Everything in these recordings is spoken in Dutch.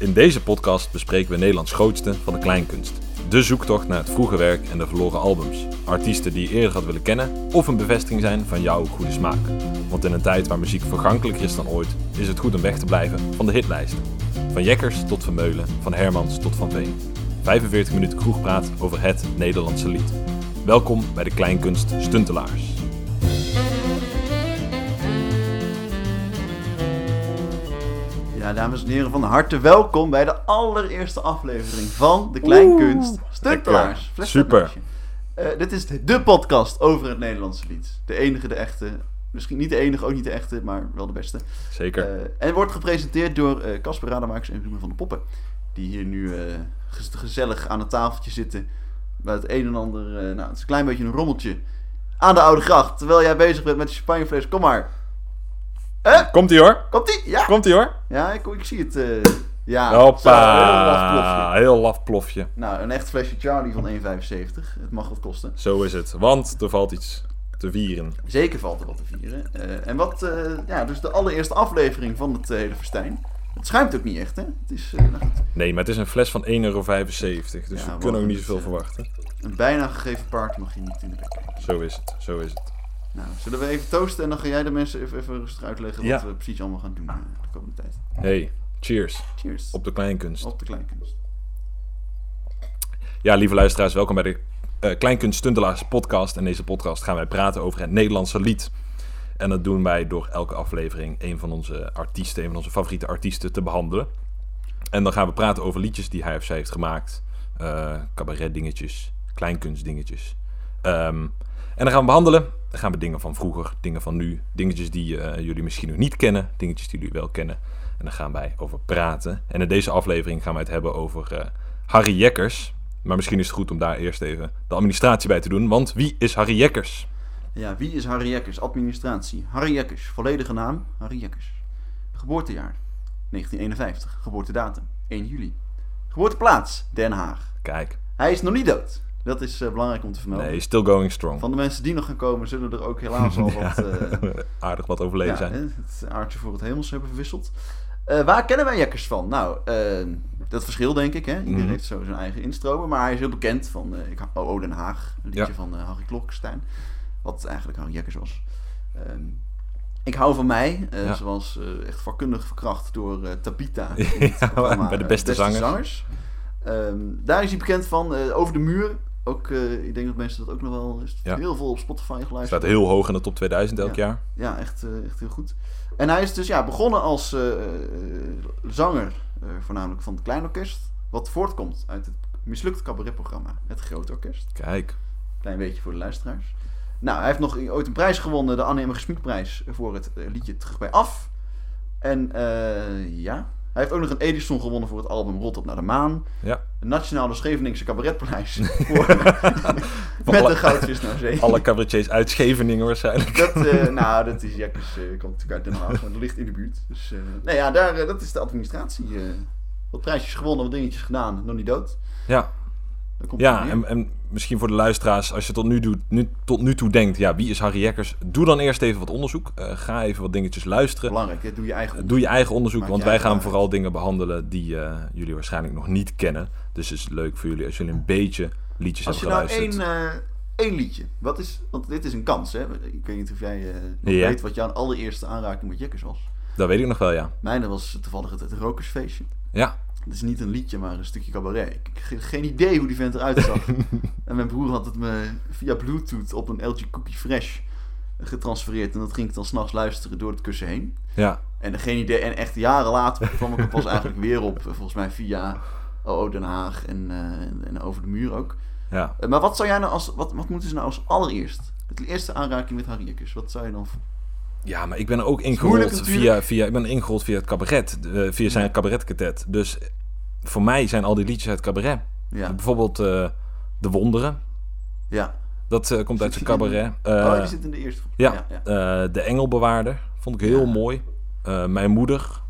In deze podcast bespreken we Nederlands grootste van de kleinkunst. De zoektocht naar het vroege werk en de verloren albums. Artiesten die je eerder had willen kennen of een bevestiging zijn van jouw goede smaak. Want in een tijd waar muziek vergankelijker is dan ooit, is het goed om weg te blijven van de hitlijsten. Van Jekkers tot Vermeulen, van Hermans tot Van Veen. 45 minuten kroegpraat over het Nederlandse lied. Welkom bij de Kleinkunst Stuntelaars. Ja, dames en heren, van harte welkom bij de allereerste aflevering van de Kleinkunst Stuntelaars. Super. Eh, dit is de, de podcast over het Nederlandse lied. De enige, de echte. Misschien niet de enige, ook niet de echte, maar wel de beste. Zeker. Eh, en wordt gepresenteerd door eh, Casper Rademakers en Ruben van der Poppen. Die hier nu gez- gezellig aan het tafeltje zitten. Bij het een en ander, nou het is een klein beetje een rommeltje. Aan de Oude Gracht. Terwijl jij bezig bent met je champagnefles. Kom maar. Eh, Komt ie hoor. komt-ie? Ja. Komt ie hoor. Ja, ik, ik zie het. eh ja, Hoppa. zo, heel laf plofje. Nou, een echt flesje Charlie van 1,75. Het mag wat kosten. Zo is het. Want er valt iets te vieren. Zeker valt er wat te vieren. Eh, en wat, eh, ja, dus de allereerste aflevering van het hele festijn. Het schuimt ook niet echt, hè? Het is nou Nee, maar het is een fles van 1,75 euro. Dus Ja, we kunnen ook niet zoveel verwachten. een bijna gegeven paard mag je niet in de bek kijken. Zo is het. Zo is het. Nou, zullen we even toosten en dan ga jij de mensen even, even rustig uitleggen Ja. wat we precies allemaal gaan doen eh, de komende tijd. Hey, cheers. Cheers. Op de kleinkunst. Op de kleinkunst. Ja, lieve luisteraars, welkom bij de eh Kleinkunst Stuntelaars podcast. In deze podcast gaan wij praten over het Nederlandse lied. En dat doen wij door elke aflevering een van onze artiesten, een van onze favoriete artiesten te behandelen. En dan gaan we praten over liedjes die hij of zij heeft gemaakt. eh cabaret dingetjes, kleinkunst dingetjes. Ehm, en dan gaan we behandelen. Dan gaan we dingen van vroeger, dingen van nu, dingetjes die eh, jullie misschien nog niet kennen, dingetjes die jullie wel kennen. En daar gaan wij over praten. En in deze aflevering gaan wij het hebben over eh, Harry Jekkers. Maar misschien is het goed om daar eerst even de administratie bij te doen. Want wie is Harry Jekkers? Ja, wie is Harry Jekkers? Administratie. Harry Jekkers. Volledige naam? Harry Jekkers. Geboortejaar? 1951. Geboortedatum? 1 juli. Geboorteplaats? Den Haag. Kijk, Hij is nog niet dood. Dat is eh, belangrijk om te vermelden. nee, still going strong. Van de mensen die nog gaan komen, zullen er ook helaas al wat, eh, Aardig wat overleden ja, zijn. het aardje voor het hemels hebben verwisseld. Eh, waar kennen wij Jekkers van? Nou, dat verschil denk ik. Hè? Iedereen Mhm. heeft zo zijn eigen instromen. Maar hij is heel bekend van ik, oh, Den Haag. Een liedje Ja. van Harry Klokkenstein. Wat eigenlijk Harry Jekkers was. Ehm, ik hou van mij. Zoals eh, echt vakkundig verkracht door Tabita. Bij de beste zangers. Ehm, daar is hij bekend van. Over de muur. Ook, eh, ik denk dat mensen dat ook nog wel is Ja. heel veel op Spotify geluisterd. Staat heel hoog in de top 2000 elk Ja. jaar. Ja, echt, eh, echt heel goed. En hij is dus ja, begonnen als eh, zanger, voornamelijk van het Klein Orkest. Wat voortkomt uit het mislukte cabaretprogramma Het Groot Orkest. Kijk, Klein beetje voor de luisteraars. Nou, hij heeft nog ooit een prijs gewonnen, de Anne Emmer Gesmiedprijs, voor het liedje Terug bij Af. En ja, hij heeft ook nog een Edison gewonnen voor het album Rot op naar de Maan. ja. Een Nationale Scheveningse Cabaretprijs voor Met alle- een goudvis naar zee. Alle cabaretiers uit Scheveningen waarschijnlijk. Dat, eh, nou, dat is Jekkers, komt natuurlijk uit Den Haag, maar dat ligt in de buurt. Dus, eh nee, ja, daar, eh, dat is de administratie. wat prijsjes gewonnen, wat dingetjes gedaan, nog niet dood. Ja, ja en, en misschien voor de luisteraars, als je tot nu, doet, nu, tot nu toe denkt, ja, wie is Harry Jekkers? Doe dan eerst even wat onderzoek. Eh, ga even wat dingetjes luisteren. Belangrijk, hè? doe je eigen Doe je eigen onderzoek, Maak want wij gaan vooral dingen behandelen die eh, jullie waarschijnlijk nog niet kennen. Dus het is leuk voor jullie als jullie een beetje liedjes Als je hebben nou geluisterd. één, eh, één liedje, wat is, want dit is een kans, hè? Ik weet niet of jij eh, weet wat jouw allereerste aanraking met Jekkers was. Dat weet ik nog wel, ja. Mijne was toevallig het, het Rokersfeestje. Ja, Het is niet een liedje, maar een stukje cabaret. Ik heb ge- geen idee hoe die vent eruit zag. en mijn broer had het me via Bluetooth op een LG Cookie Fresh getransfereerd. En dat ging ik dan s'nachts luisteren door het kussen heen. ja. En geen idee. En echt jaren later kwam ik er pas eigenlijk weer op. Volgens mij via OO Den Haag en, eh, en, en Over de Muur ook. ja. Eh, maar wat zou jij nou als... Wat, wat moeten ze nou als allereerst? Het eerste aanraking met Harry Jekkers. Wat zou je dan... Ja, maar ik ben ook ingerold via, via, ik ben ingerold via het cabaret, eh, via zijn cabaretkatet. Dus voor mij zijn al die liedjes uit cabaret. Ja. Bijvoorbeeld eh, De Wonderen, Ja. dat eh, komt uit zijn cabaret. Eh, oh, die zit in de eerste. ja, ja. De Engelbewaarder, vond ik heel Ja. mooi. Mijn Moeder,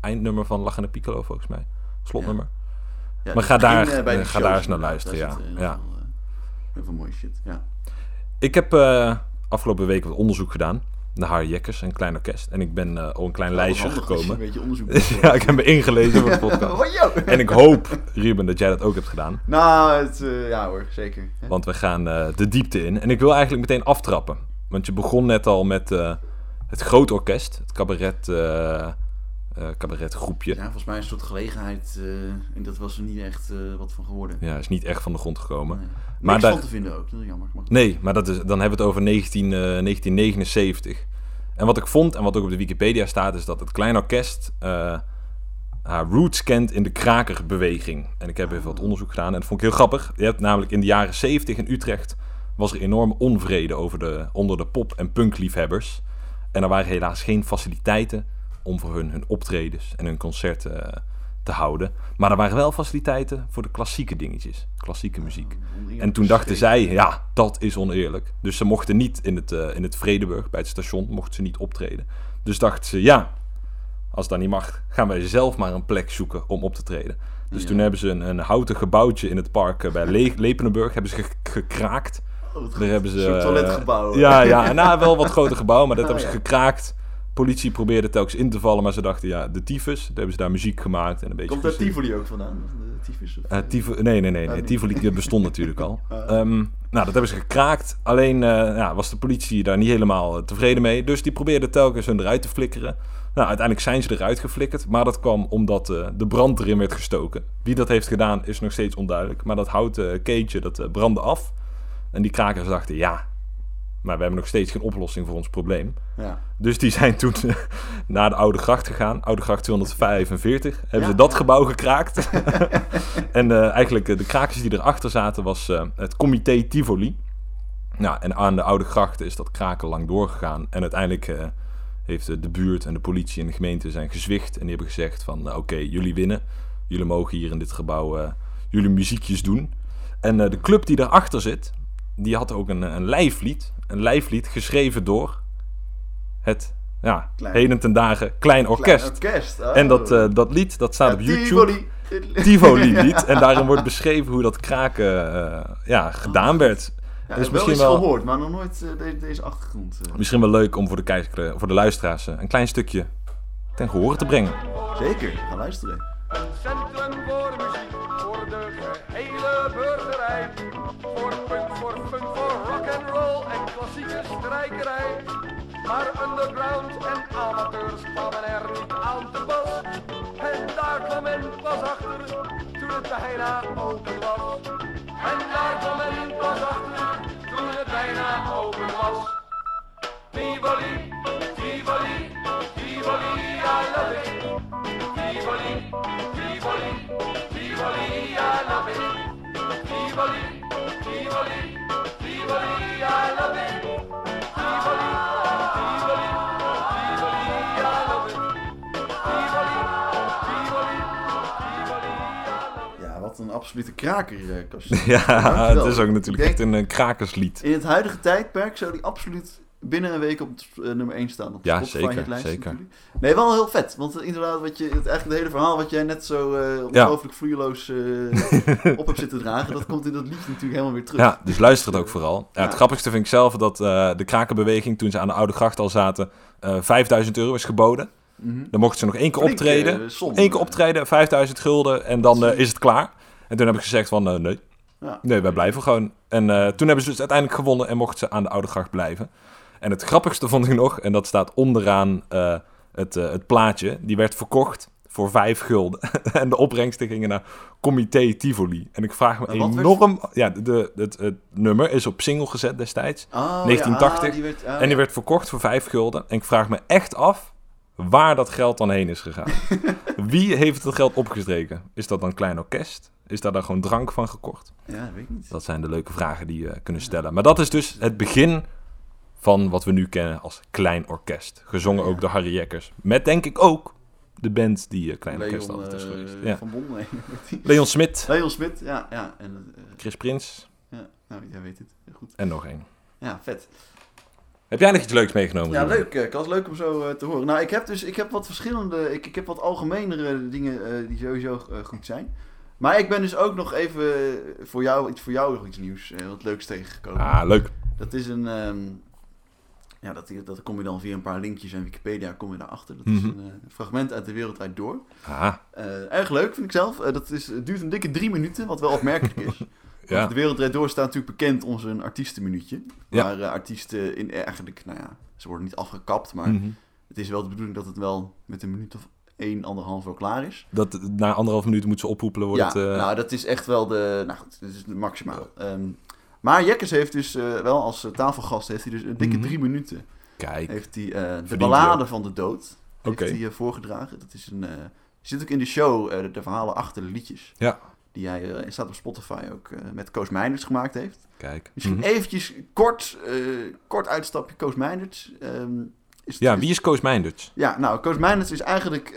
eindnummer van Lachende Piccolo volgens mij, slotnummer. Ja, Maar ga daar- ga shows daar eens naar luisteren, ja. zit, Ja. veel, heel veel mooie shit, ja. Ik heb afgelopen week wat onderzoek gedaan. De Harry Jekkers, een klein orkest. En ik ben eh, op een klein lijstje gekomen. Een beetje onderzoek doet. ja, ik heb me ingelezen voor de podcast. Oh, yo. En ik hoop, Ruben, dat jij dat ook hebt gedaan. Nou, het, eh, ja hoor, zeker. Hè? Want we gaan eh, de diepte in. En ik wil eigenlijk meteen aftrappen. Want je begon net al met het groot orkest. Het cabaret, eh, cabaretgroepje. Ja, volgens mij is een soort gelegenheid. en dat was er niet echt wat van geworden. Ja, is niet echt van de grond gekomen. Nee. Maar Niks daar- van te vinden ook, dat is jammer. Maar... Nee, maar dat is, dan hebben we het over 19, eh, 1979. En wat ik vond, en wat ook op de Wikipedia staat, is dat het klein orkest eh, haar roots kent in de krakerbeweging. En ik heb even wat onderzoek gedaan en dat vond ik heel grappig. Je hebt namelijk in de jaren 70 in Utrecht was er enorme onvrede over de, onder de pop- en punkliefhebbers. En er waren helaas geen faciliteiten om voor hun hun optredens en hun concerten eh, te houden. Maar er waren wel faciliteiten voor de klassieke dingetjes, klassieke muziek. En toen dachten zij, ja, dat is oneerlijk. Dus ze mochten niet in het, eh, in het Vredeburg, bij het station, mochten ze niet optreden. Dus dachten ze, ja, als dat niet mag, gaan wij zelf maar een plek zoeken om op te treden. Dus Ja. toen hebben ze een, een houten gebouwtje in het park eh, bij Le Lepenenburg, hebben ze ge- gekraakt. Oh, Daar hebben ze... Een eh. Ja, ja, nou, wel wat groter gebouw, maar dat Ah, hebben ze ja. gekraakt. Politie probeerde telkens in te vallen, maar ze dachten, ja, de tyfus. Toen hebben ze daar muziek gemaakt en een beetje... Komt daar. Tivoli ook vandaan? De tyfus? Of, Eh, Tivoli, nee, nee, nee. Ah, nee. niet. Tivoli bestond natuurlijk al. Ah. Ehm, nou, dat hebben ze gekraakt. Alleen eh, ja, was de politie daar niet helemaal eh, tevreden mee. Dus die probeerden telkens hun eruit te flikkeren. Nou, uiteindelijk zijn ze eruit geflikkerd. Maar dat kwam omdat eh, de brand erin werd gestoken. Wie dat heeft gedaan is nog steeds onduidelijk. Maar dat houten keetje, dat eh, brandde af. En die krakers dachten, ja, maar we hebben nog steeds geen oplossing voor ons probleem. ja. Dus die zijn toen naar de Oude Gracht gegaan. Oude Gracht 245. Hebben Ja, ze dat gebouw gekraakt. en eh, eigenlijk eh, de krakers die erachter zaten was eh, het comité Tivoli. Nou, en aan de Oude Gracht is dat kraken lang doorgegaan. En uiteindelijk heeft de buurt en de politie en de gemeente zijn gezwicht. En die hebben gezegd van, oké, jullie winnen. Jullie mogen hier in dit gebouw jullie muziekjes doen. En de club die daarachter zit, die had ook een, een lijflied. Een lijflied geschreven door het, ja, Klein. heden ten dagen Klein Orkest. Klein orkest. oh. En dat, eh, dat lied, dat staat Ja, op YouTube. Tivoli. Tivoli-lied. En daarin wordt beschreven hoe dat kraken eh, ja, gedaan werd. Ja, Dat is wel misschien eens wel- gehoord, maar nog nooit eh, deze, deze achtergrond. Misschien wel leuk om voor de, kijker, voor de luisteraars een klein stukje ten gehore te brengen. Zeker, ga luisteren. Een centrum voor muziek, de gehele burgerij. Voor punk, voor funk, voor rock and roll en klassieke strijkerij. Maar underground en amateurs kwamen er niet aan te pas. En daar kwam men pas achter, toen het bijna open was. En daar kwam men pas achter, toen het bijna open was. Tivoli, Tivoli, Tivoli, I love it. Love it. Tivoli, Tivoli, Tivoli, I love it. Tivoli, Tivoli, Tivoli, I love it. Tivoli, Tivoli, Tivoli, I love it. Ja, wat een absolute kraker, eh. Ja, Dankjewel. het is ook natuurlijk Ik echt denk- een eh, krakerslied. In het huidige tijdperk zou die absoluut binnen een week op eh, nummer 1 staan. Op de Ja, Spotify zeker, zeker. natuurlijk. Nee, wel heel vet. Want inderdaad, wat je, het, eigenlijk het hele verhaal wat jij net zo eh ongelooflijk vloeiloos eh, op hebt zitten dragen, dat komt in dat liedje natuurlijk helemaal weer terug. Ja, dus luister het ook vooral. Ja, het Ja. grappigste vind ik zelf dat de krakenbeweging, toen ze aan de Oude Gracht al zaten, eh 5000 euro is geboden. Mhm. Dan mochten ze nog één keer Flink, optreden. Eén keer optreden, 5000 gulden en dan is het klaar. En toen heb ik gezegd van, nee, Ja. nee, wij blijven gewoon. En toen hebben ze dus uiteindelijk gewonnen en mochten ze aan de Oude Gracht blijven. En het grappigste vond ik nog, en dat staat onderaan eh, het, eh, het plaatje, die werd verkocht voor 5 gulden. en de opbrengsten gingen naar Comité Tivoli. En ik vraag me werd- enorm... Ja, de, de, het, het nummer is op single gezet destijds. Oh, 1980. Ja, ah, die werd, ah, En die werd verkocht voor 5 gulden. En ik vraag me echt af waar dat geld dan heen is gegaan. Wie heeft het geld opgestreken? Is dat dan Klein Orkest? Is daar dan gewoon drank van gekocht? Ja, dat weet ik niet. Dat zijn de leuke vragen die je kunnen stellen. Maar dat is dus het begin van wat we nu kennen als Klein Orkest. Gezongen ook door Harry Jekkers. Met denk ik ook de band die eh, Klein Orkest altijd is eh, geweest. Ja. van. Leon Smit, Leon Smit, ja, ja. En, eh, Chris Prins ja, nou, jij weet het. Goed. en nog één. Ja, vet. Heb jij nog iets leuks meegenomen? Ja, leuk. eh, Kas, leuk om zo te horen. Nou, ik heb dus ik heb wat verschillende, ik, ik heb wat algemenere dingen die sowieso goed zijn. Maar ik ben dus ook nog even voor jou, iets voor jou nog iets nieuws, wat leuks tegengekomen. Ah, leuk. Dat is een, ehm, ja, dat, dat kom je dan via een paar linkjes en Wikipedia kom je daarachter. Dat is Mhm. een eh, fragment uit de wereld uit door. Ah, Eh, erg leuk, vind ik zelf. Eh, dat is, duurt een dikke drie minuten, wat wel opmerkelijk is. ja. De wereld door staat natuurlijk bekend om zijn artiestenminuutje. Ja. Waar artiesten in eigenlijk, nou ja, ze worden niet afgekapt, maar Mhm. het is wel de bedoeling dat het wel met een minuut of één, anderhalf wel klaar is. Dat, na anderhalf minuut moet ze ophoepelen. Wordt ja, nou dat is echt wel de, nou goed, dat is maximaal. Ehm, maar Jekkers heeft dus eh, wel als eh, tafelgast, heeft hij dus een dikke Mhm. drie minuten, Kijk, heeft hij eh, de ballade van de dood, heeft hij voorgedragen. Dat is een, zit ook in de show, de, de verhalen achter de liedjes. Ja. Die hij, staat op Spotify ook, met Koos Meinders gemaakt heeft. kijk. Misschien Mhm. eventjes kort, kort uitstapje Koos Meinders. Ehm, is Ja, wie is Koos Meinders? Ja, nou, Koos Meinders is eigenlijk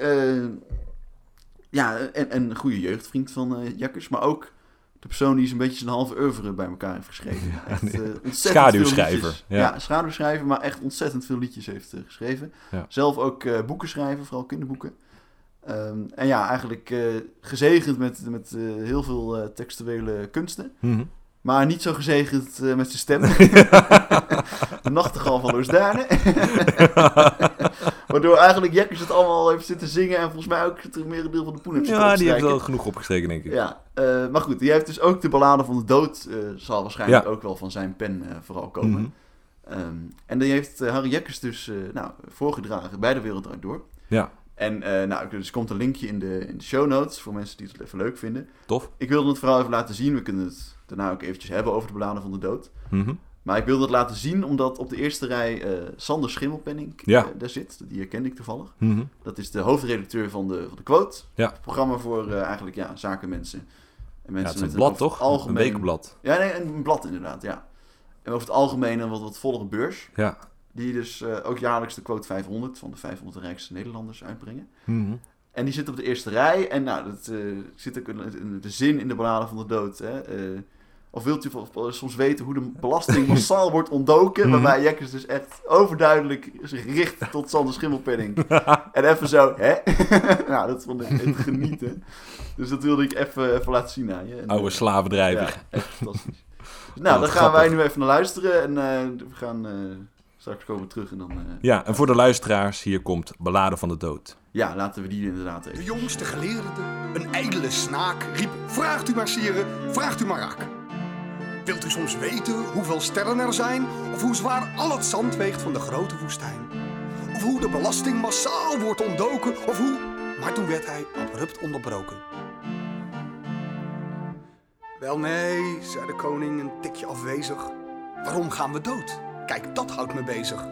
ja, een, een goede jeugdvriend van Jakkers. Maar ook de persoon die zo'n beetje zijn halve oeuvre bij elkaar heeft geschreven. Echt, eh, ontzettend Schaduwschrijver, ja. Ja. schaduwschrijver, maar echt ontzettend veel liedjes heeft eh, geschreven. Ja. Zelf ook eh, boeken schrijven, vooral kinderboeken. Ehm, en ja, eigenlijk gezegend met, met heel veel textuele kunsten. Mhm. Maar niet zo gezegend met zijn stem. de nachtegal van Oostdaarne. Waardoor eigenlijk Jekkers het allemaal heeft zitten zingen. En volgens mij ook het merendeel van de poen heeft zitten Ja, die heeft wel genoeg opgestreken, denk ik. Ja, eh, maar goed, die heeft dus ook de ballade van de dood. eh, zal waarschijnlijk Ja. ook wel van zijn pen eh, vooral komen. Mhm. Ehm, en die heeft Harry Jekkers dus nou, voorgedragen bij de Wereld Door. Ja, En eh, nou, dus komt een linkje in de, in de show notes voor mensen die het even leuk vinden. tof. Ik wilde het vooral even laten zien. We kunnen het daarna ook eventjes hebben over de ballade van de dood. Mhm. Maar ik wilde het laten zien omdat op de eerste rij eh, Sander Schimmelpenning Ja. eh, daar zit. Die herkende ik toevallig. Mhm. Dat is de hoofdredacteur van de, van de Quote. Ja. Het programma voor eh, eigenlijk ja, zakenmensen. En Ja, mensen het is met een blad, het toch? Algemeen... Een weekblad. Ja, nee, een blad inderdaad, ja. En over het algemeen een wat, wat vollere beurs. Ja. Die dus ook jaarlijks de Quote 500 van de 500 rijkste Nederlanders uitbrengen. Mhm. En die zit op de eerste rij. En nou, dat zit ook in, de zin in de ballade van de dood. Hè? Of wilt u soms weten hoe de belasting massaal wordt ontdoken? Mhm. Waarbij Jekkers dus echt overduidelijk zich richt tot Sander Schimmelpenning. en even zo, hè? nou, dat vond ik echt genieten. Dus dat wilde ik even, even laten zien aan je. En, Oude eh, slavendrijver. Ja, echt fantastisch. Dus nou, daar gaan wij nu even naar luisteren. En eh, we gaan eh, straks komen we terug. En dan, eh, Ja, en voor de luisteraars, hier komt Ballade van de Dood. ja, laten we die inderdaad De even. jongste geleerde, een ijdele snaak, riep: Vraagt u maar, sire, vraagt u maar raak. Wilt u soms weten hoeveel sterren er zijn? Of hoe zwaar al het zand weegt van de grote woestijn? Of hoe de belasting massaal wordt ontdoken? Of hoe. Maar toen werd hij abrupt onderbroken. Wel nee, zei de koning een tikje afwezig. Waarom gaan we dood? Kijk, dat houdt me bezig.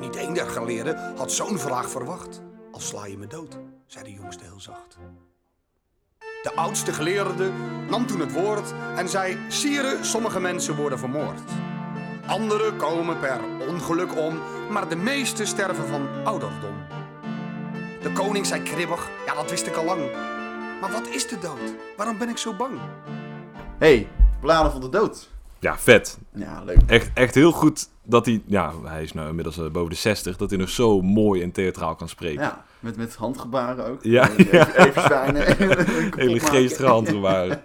Niet één der geleerden had zo'n vraag verwacht. Al sla je me dood, zei de jongste heel zacht. De oudste geleerde nam toen het woord en zei: Sire, sommige mensen worden vermoord. Anderen komen per ongeluk om, maar de meeste sterven van ouderdom. De koning zei kribbig: Ja, dat wist ik al lang. Maar wat is de dood? Waarom ben ik zo bang? hey, ballade van de dood. Ja, vet. Ja, leuk. Echt, echt heel goed dat hij, ja, hij is nu inmiddels eh, boven de 60, dat hij nog zo mooi en theatraal kan spreken. Ja, met, met handgebaren ook. Ja, Eh, Even, fijne. Hele geestige handgebaren.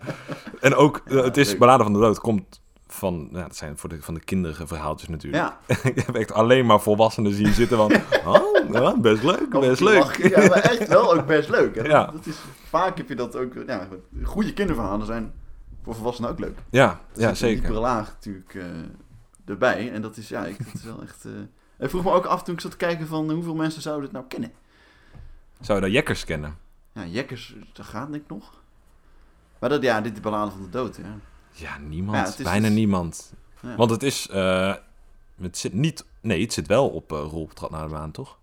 En ook, eh, het is, leuk. Ballade van de Dood komt van, ja, dat zijn voor de, van de kinderen verhaaltjes natuurlijk. Ja, Ik heb echt alleen maar volwassenen zien zitten van, oh, ja, best leuk, best leuk. Ja, maar echt wel ook best leuk. Hè? Ja. Dat is, vaak heb je dat ook. Ja, goede kinderverhalen zijn voor volwassenen ook leuk. Ja, ja een diepere zeker. laag natuurlijk eh, erbij. En dat is, ja, ik, dat is wel echt... ik vroeg me ook af toen ik zat te kijken van hoeveel mensen zouden het nou kennen. Zou je dat Jekkers kennen? Ja, Jekkers, dat gaat denk ik nog. Maar dat, ja, dit is de ballade van de dood, ja. Ja, niemand. Ja, het Bijna dus- niemand. Ja. Want het is, eh, het zit niet, nee, het zit wel op uh, Roltrad naar de maan, toch?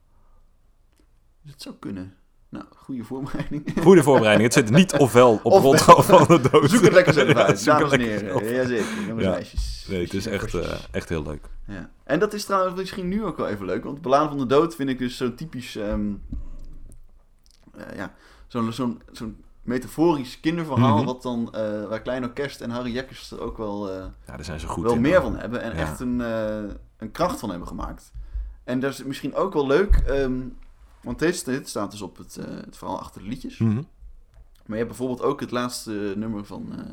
Dat zou kunnen. Nou, goede voorbereiding. Goede voorbereiding. Het zit niet ofwel op. Roltrad van de dood. Zoek het lekker zelf uit, het dames en heren. Jazeker, jongens en Ja. meisjes. Nee, het is echt, eh, echt heel leuk. Ja. En dat is trouwens misschien nu ook wel even leuk, want Ballade van de Dood vind ik dus zo typisch, ehm, eh, ja, zo'n zo'n zo'n metaforisch kinderverhaal, Mhm. wat dan, eh, waar Klein Orkest en Harry Jekkers er ook wel, eh, Ja, daar zijn ze goed wel in. meer van hebben en Ja. echt een, eh, een kracht van hebben gemaakt. En dat is misschien ook wel leuk, ehm, want dit, dit staat dus op het, eh, het verhaal achter de liedjes. Mhm. Maar je hebt bijvoorbeeld ook het laatste nummer van, eh,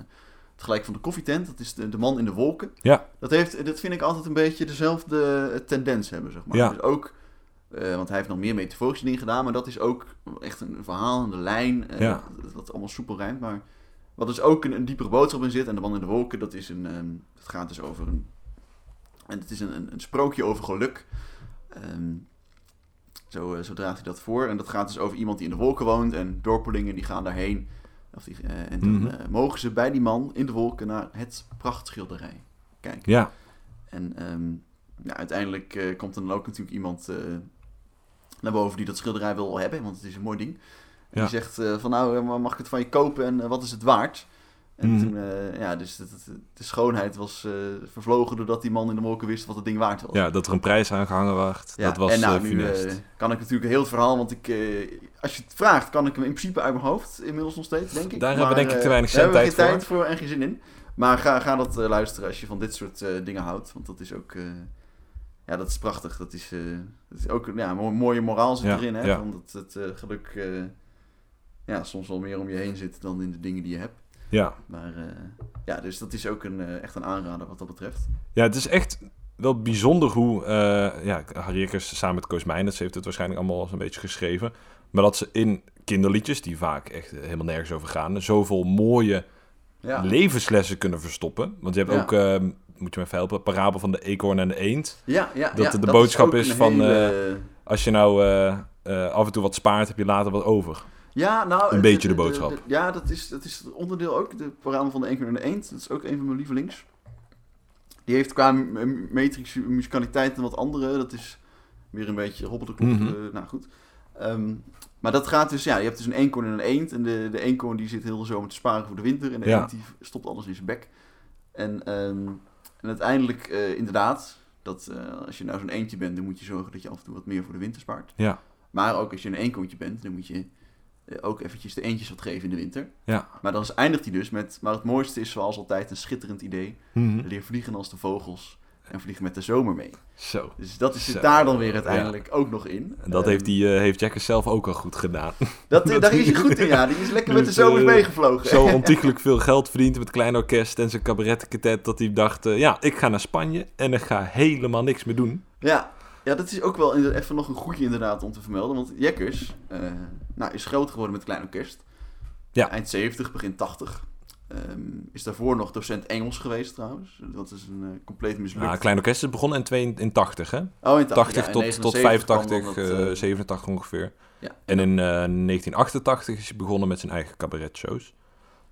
tegelijk van de koffietent. Dat is de, de man in de wolken. Ja. Dat, heeft, dat vind ik altijd een beetje dezelfde eh, tendens hebben, zeg maar. Ja. Dus ook, eh, want hij heeft nog meer metaforische dingen gedaan, maar dat is ook echt een verhaal, een lijn, eh, Ja. dat, dat allemaal soepel rijmt. Maar wat dus ook een, een diepere boodschap in zit, en de man in de wolken, dat is een, ehm, het gaat dus over een, en het is een, een, een sprookje over geluk. Ehm, zo, eh, zo draagt hij dat voor. En dat gaat dus over iemand die in de wolken woont. En dorpelingen die gaan daarheen. Of die, eh, en dan Mhm. mogen ze bij die man in de wolken naar het prachtschilderij kijken. Ja, En ehm, ja, uiteindelijk komt er dan ook natuurlijk iemand naar boven die dat schilderij wil hebben. Want het is een mooi ding. En Ja. die zegt eh, van nou, eh, mag ik het van je kopen en eh, wat is het waard? En Mhm. toen, ja, dus het- de schoonheid was vervlogen doordat die man in de wolken wist wat het ding waard was. ja, dat er een prijs aan gehangen werd, Ja, dat was en nou, nu kan ik natuurlijk heel het verhaal, want ik, als je het vraagt, kan ik hem in principe uit mijn hoofd inmiddels nog steeds, denk ik. Daar hebben we denk ik te weinig daar hebben we zendtijd geen tijd voor en geen zin in. Maar ga, ga dat luisteren als je van dit soort dingen houdt, want dat is ook, ja, dat is prachtig. Dat is, eh, dat is ook, ja, een mo- mooie moraal zit Ja, erin, hè, ja. van dat het eh, geluk, eh, ja, soms wel meer om je heen zit dan in de dingen die je hebt. Ja. Maar ja, dus dat is ook een, echt een aanrader wat dat betreft. ja, het is echt wel bijzonder hoe... ja, Harry samen met Koos Meijners heeft het waarschijnlijk allemaal eens een beetje geschreven. Maar dat ze in kinderliedjes, die vaak echt helemaal nergens over gaan... zoveel mooie Ja, levenslessen kunnen verstoppen. Want je hebt ook, eh, moet je me even helpen, parabel van de eekhoorn en de eend. ja, ja, dat ja, de boodschap is van, hele- Als je nou eh, eh, af en toe wat spaart, heb je later wat over. Ja, nou... Een beetje de boodschap. ja, dat is, dat is het onderdeel ook. De parade van de Enkel en de Eend. Dat is ook een van mijn lievelings. Die heeft qua metrische musicaliteit en wat andere. Dat is weer een beetje hobbeldeklop. Mhm. eh, nou, goed. Ehm, maar dat gaat dus... Ja, je hebt dus een eenkoorn en een eend. En de, de eenkoorn die zit heel de zomer te sparen voor de winter. En de Ja. eend die stopt alles in zijn bek. En, ehm, en uiteindelijk, eh, inderdaad... Dat eh, als je nou zo'n eendje bent, dan moet je zorgen dat je af en toe wat meer voor de winter spaart. Ja. Maar ook als je een eenkoontje bent, dan moet je eh, ook eventjes de eentjes wat geven in de winter. Ja. Maar dan eindigt hij dus met, maar het mooiste is zoals altijd een schitterend idee. Mhm. Leer vliegen als de vogels en vlieg met de zomer mee. Zo. Dus dat is Zo, zit daar dan weer uiteindelijk ook nog in. En dat Ehm, heeft, die, eh, heeft Jackers zelf ook al goed gedaan. dat, dat- daar is hij goed in, ja. Die is lekker met de Dus, zomers eh, meegevlogen. Zo ontiegelijk veel geld verdiend met klein orkest en zijn cabaretketet dat hij dacht, eh, ja, ik ga naar Spanje en ik ga helemaal niks meer doen. Ja, ja, dat is ook wel even nog een goedje inderdaad om te vermelden. Want Jekkers eh, nou, is groot geworden met Klein Orkest. Ja. Eind 70, begin 80. Ehm, is daarvoor nog docent Engels geweest trouwens. Dat is een eh, compleet mislukt. Nou, klein orkest is begonnen in, twee- in 80, hè? oh, in 80 ja, in tot, tot 79 kwam 85, dan dat, eh, eh, 87 ongeveer. ja. En in eh, 1988 is hij begonnen met zijn eigen cabaretshows.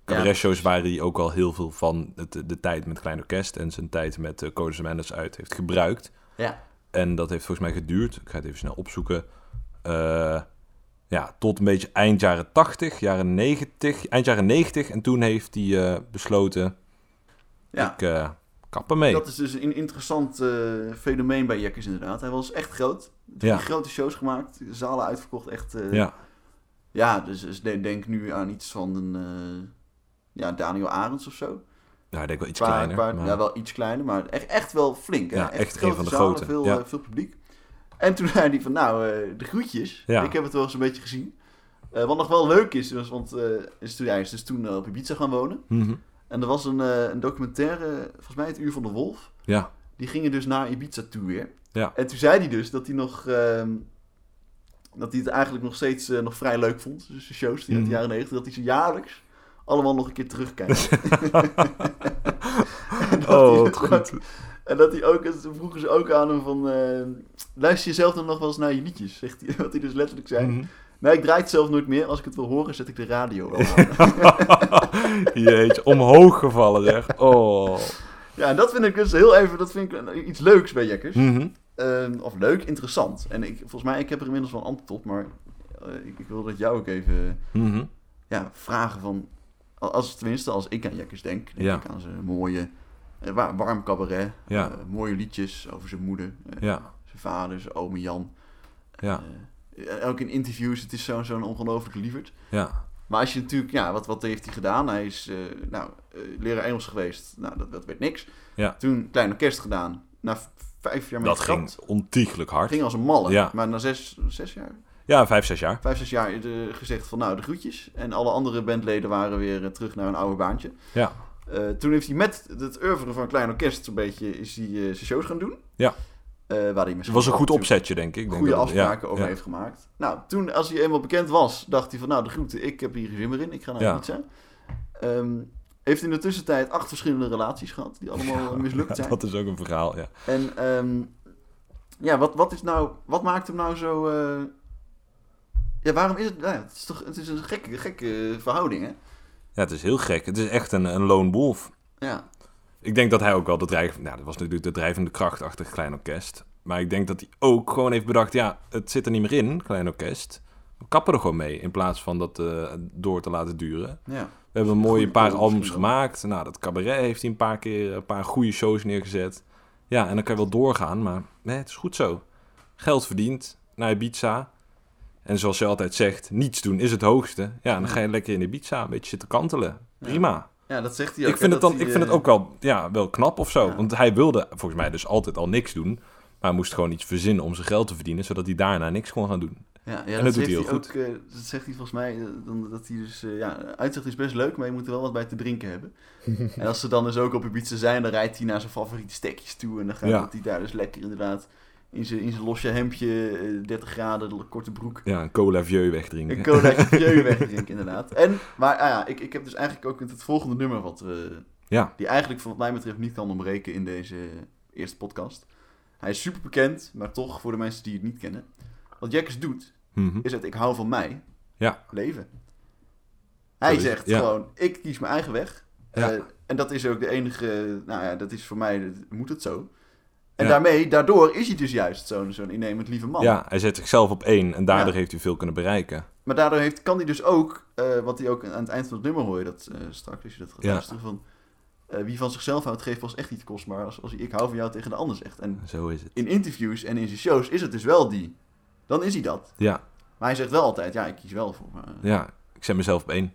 Cabaretshows waar hij ook al heel veel van het, de tijd met Klein Orkest en zijn tijd met uh, Codes Mendes uit heeft gebruikt. Ja. En dat heeft volgens mij geduurd, ik ga het even snel opzoeken, ja, tot een beetje eind jaren 80, jaren 90, eind jaren 90. En toen heeft hij eh, besloten, Ja. ik uh, kap ermee. Dat is dus een interessant uh, fenomeen bij Jekkers inderdaad. Hij was echt groot. Drie Ja. grote shows gemaakt, zalen uitverkocht, echt... eh, ja. Ja, dus, dus de- denk nu aan iets van een... eh, ja, Daniel Arends of zo. Nou, ik denk wel iets Paar- kleiner. paar- maar- Ja, wel iets kleiner, maar echt, echt wel flink. Hè? Ja, echt een grote van de zalen, grote, Veel, ja. eh, veel publiek. En toen zei hij van, nou, eh, de groetjes. Ja. Ik heb het wel eens een beetje gezien. Eh, wat nog wel leuk is, was, want eh, is toen, hij is dus toen op Ibiza gaan wonen. Mhm. En er was een, een documentaire, volgens mij het Uur van de Wolf. Ja, Die gingen dus naar Ibiza toe weer. Ja. En toen zei hij dus dat hij nog... ehm, dat hij het eigenlijk nog steeds nog vrij leuk vond. Dus de shows die uit de Mhm. jaren 90. Dat hij ze jaarlijks allemaal nog een keer terugkijkt. En dat oh, goed. En dat hij ook, vroegen ze ook aan hem van, eh, luister je zelf dan nog wel eens naar je liedjes? Zegt hij, wat hij dus letterlijk zei. Mhm. Nee, ik draai het zelf nooit meer. Als ik het wil horen, zet ik de radio wel aan. Jeetje, omhoog gevallen zeg. Oh. ja, en dat vind ik dus heel even, dat vind ik iets leuks bij Jekkers. Mhm. Ehm, of leuk, interessant. En ik, volgens mij, ik heb er inmiddels wel een antwoord op, maar eh, ik, ik wil dat jou ook even Mhm. ja, vragen van, als tenminste als ik aan Jekkers denk, denk Ja. ik aan zijn mooie, eh, wa- warm cabaret, Ja. eh, mooie liedjes over zijn moeder, eh, Ja, zijn vader, zijn oom Jan. ja, Eh, ook in interviews, het is zo'n zo'n ongelooflijke lieverd. ja. Maar als je natuurlijk, ja, wat, wat heeft hij gedaan? Hij is, nou, leraar Engels geweest. Nou, dat, dat werd niks. Ja. Toen klein orkest gedaan. Na vijf jaar met Dat ging ontiegelijk hard. ging als een malle. Ja. Maar na zes, zes jaar, Ja, vijf, zes jaar. vijf, zes jaar eh, gezegd van nou, de groetjes. En alle andere bandleden waren weer eh, terug naar een oude baantje. Ja. Eh, toen heeft hij met het oeuvre van Klein Orkest een beetje is hij, eh, zijn shows gaan doen. Ja. Waar hij Het was een goed opzetje, denk ik. Goede ja, afspraken over ja. heeft gemaakt. Nou, toen, als hij eenmaal bekend was, dacht hij van, nou, de groeten, ik heb hier geen zin meer in, ik ga naar Ja. Ibiza. Ehm heeft in de tussentijd acht verschillende relaties gehad, die allemaal mislukt zijn. Dat is ook een verhaal, ja. En ehm, ja, wat, wat, is nou, wat maakt hem nou zo... Ja, waarom is het... Nou ja, het is toch het is een gekke, gekke verhouding, hè? Ja, het is heel gek. Het is echt een, een lone wolf. Ja, Ik denk dat hij ook wel de drijvende... Nou, dat was natuurlijk de drijvende kracht achter Klein Orkest. Maar ik denk dat hij ook gewoon heeft bedacht... Ja, het zit er niet meer in, Klein Orkest. We kappen er gewoon mee. In plaats van dat eh, door te laten duren. ja. We hebben een mooie paar albums gemaakt. Nou, dat cabaret heeft hij een paar keer... Een paar goede shows neergezet. Ja, en dan kan je wel doorgaan. Maar nee, het is goed zo. Geld verdiend. Naar Ibiza. En zoals je altijd zegt, niets doen is het hoogste. Ja, dan ga je lekker in Ibiza een beetje zitten kantelen. Prima. Ja, dat zegt hij ook. Ik vind, hè, het, dan, hij, ik vind het ook wel, ja, wel knap of zo. Ja. Want hij wilde volgens mij dus altijd al niks doen. Maar hij moest gewoon iets verzinnen om zijn geld te verdienen. Zodat hij daarna niks kon gaan doen. Ja, ja En dat, dat doet zegt hij heel ook, eh, dat zegt hij volgens mij, eh, dan, dat hij dus, eh, ja, uitzicht is best leuk, maar je moet er wel wat bij te drinken hebben. en als ze dan dus ook op Ibiza zijn, dan rijdt hij naar zijn favoriete stekjes toe en dan gaat Ja. hij daar dus lekker inderdaad in zijn, in zijn losje hemdje, eh, 30 graden, de korte broek, Ja, een cola vieux wegdrinken. een colaatje vieux wegdrinken inderdaad. En, maar ah ja, ik, ik heb dus eigenlijk ook het volgende nummer wat, eh, Ja, die eigenlijk wat mij betreft niet kan ontbreken in deze eerste podcast. Hij is super bekend, maar toch voor de mensen die het niet kennen. Wat Jekkers doet, mhm. is het ik hou van mij ja. leven. Hij zegt ja. gewoon, ik kies mijn eigen weg. Ja. Eh, en dat is ook de enige, nou ja, dat is voor mij, dat- moet het zo. En Ja. daarmee, daardoor is hij dus juist zo'n zo'n innemend lieve man. ja, hij zet zichzelf op één. En daardoor Ja. heeft hij veel kunnen bereiken. Maar daardoor heeft, kan hij dus ook, eh, wat hij ook aan het eind van het nummer hoor je dat eh, straks als je dat gaat Ja. luisteren, van eh, wie van zichzelf houdt geeft pas echt niet kostbaar als, als hij ik hou van jou tegen de ander zegt. En Zo is het. in interviews en in zijn shows is het dus wel die. Dan is hij dat. Ja, Maar hij zegt wel altijd, ja, ik kies wel voor ja. Ik zet mezelf op één.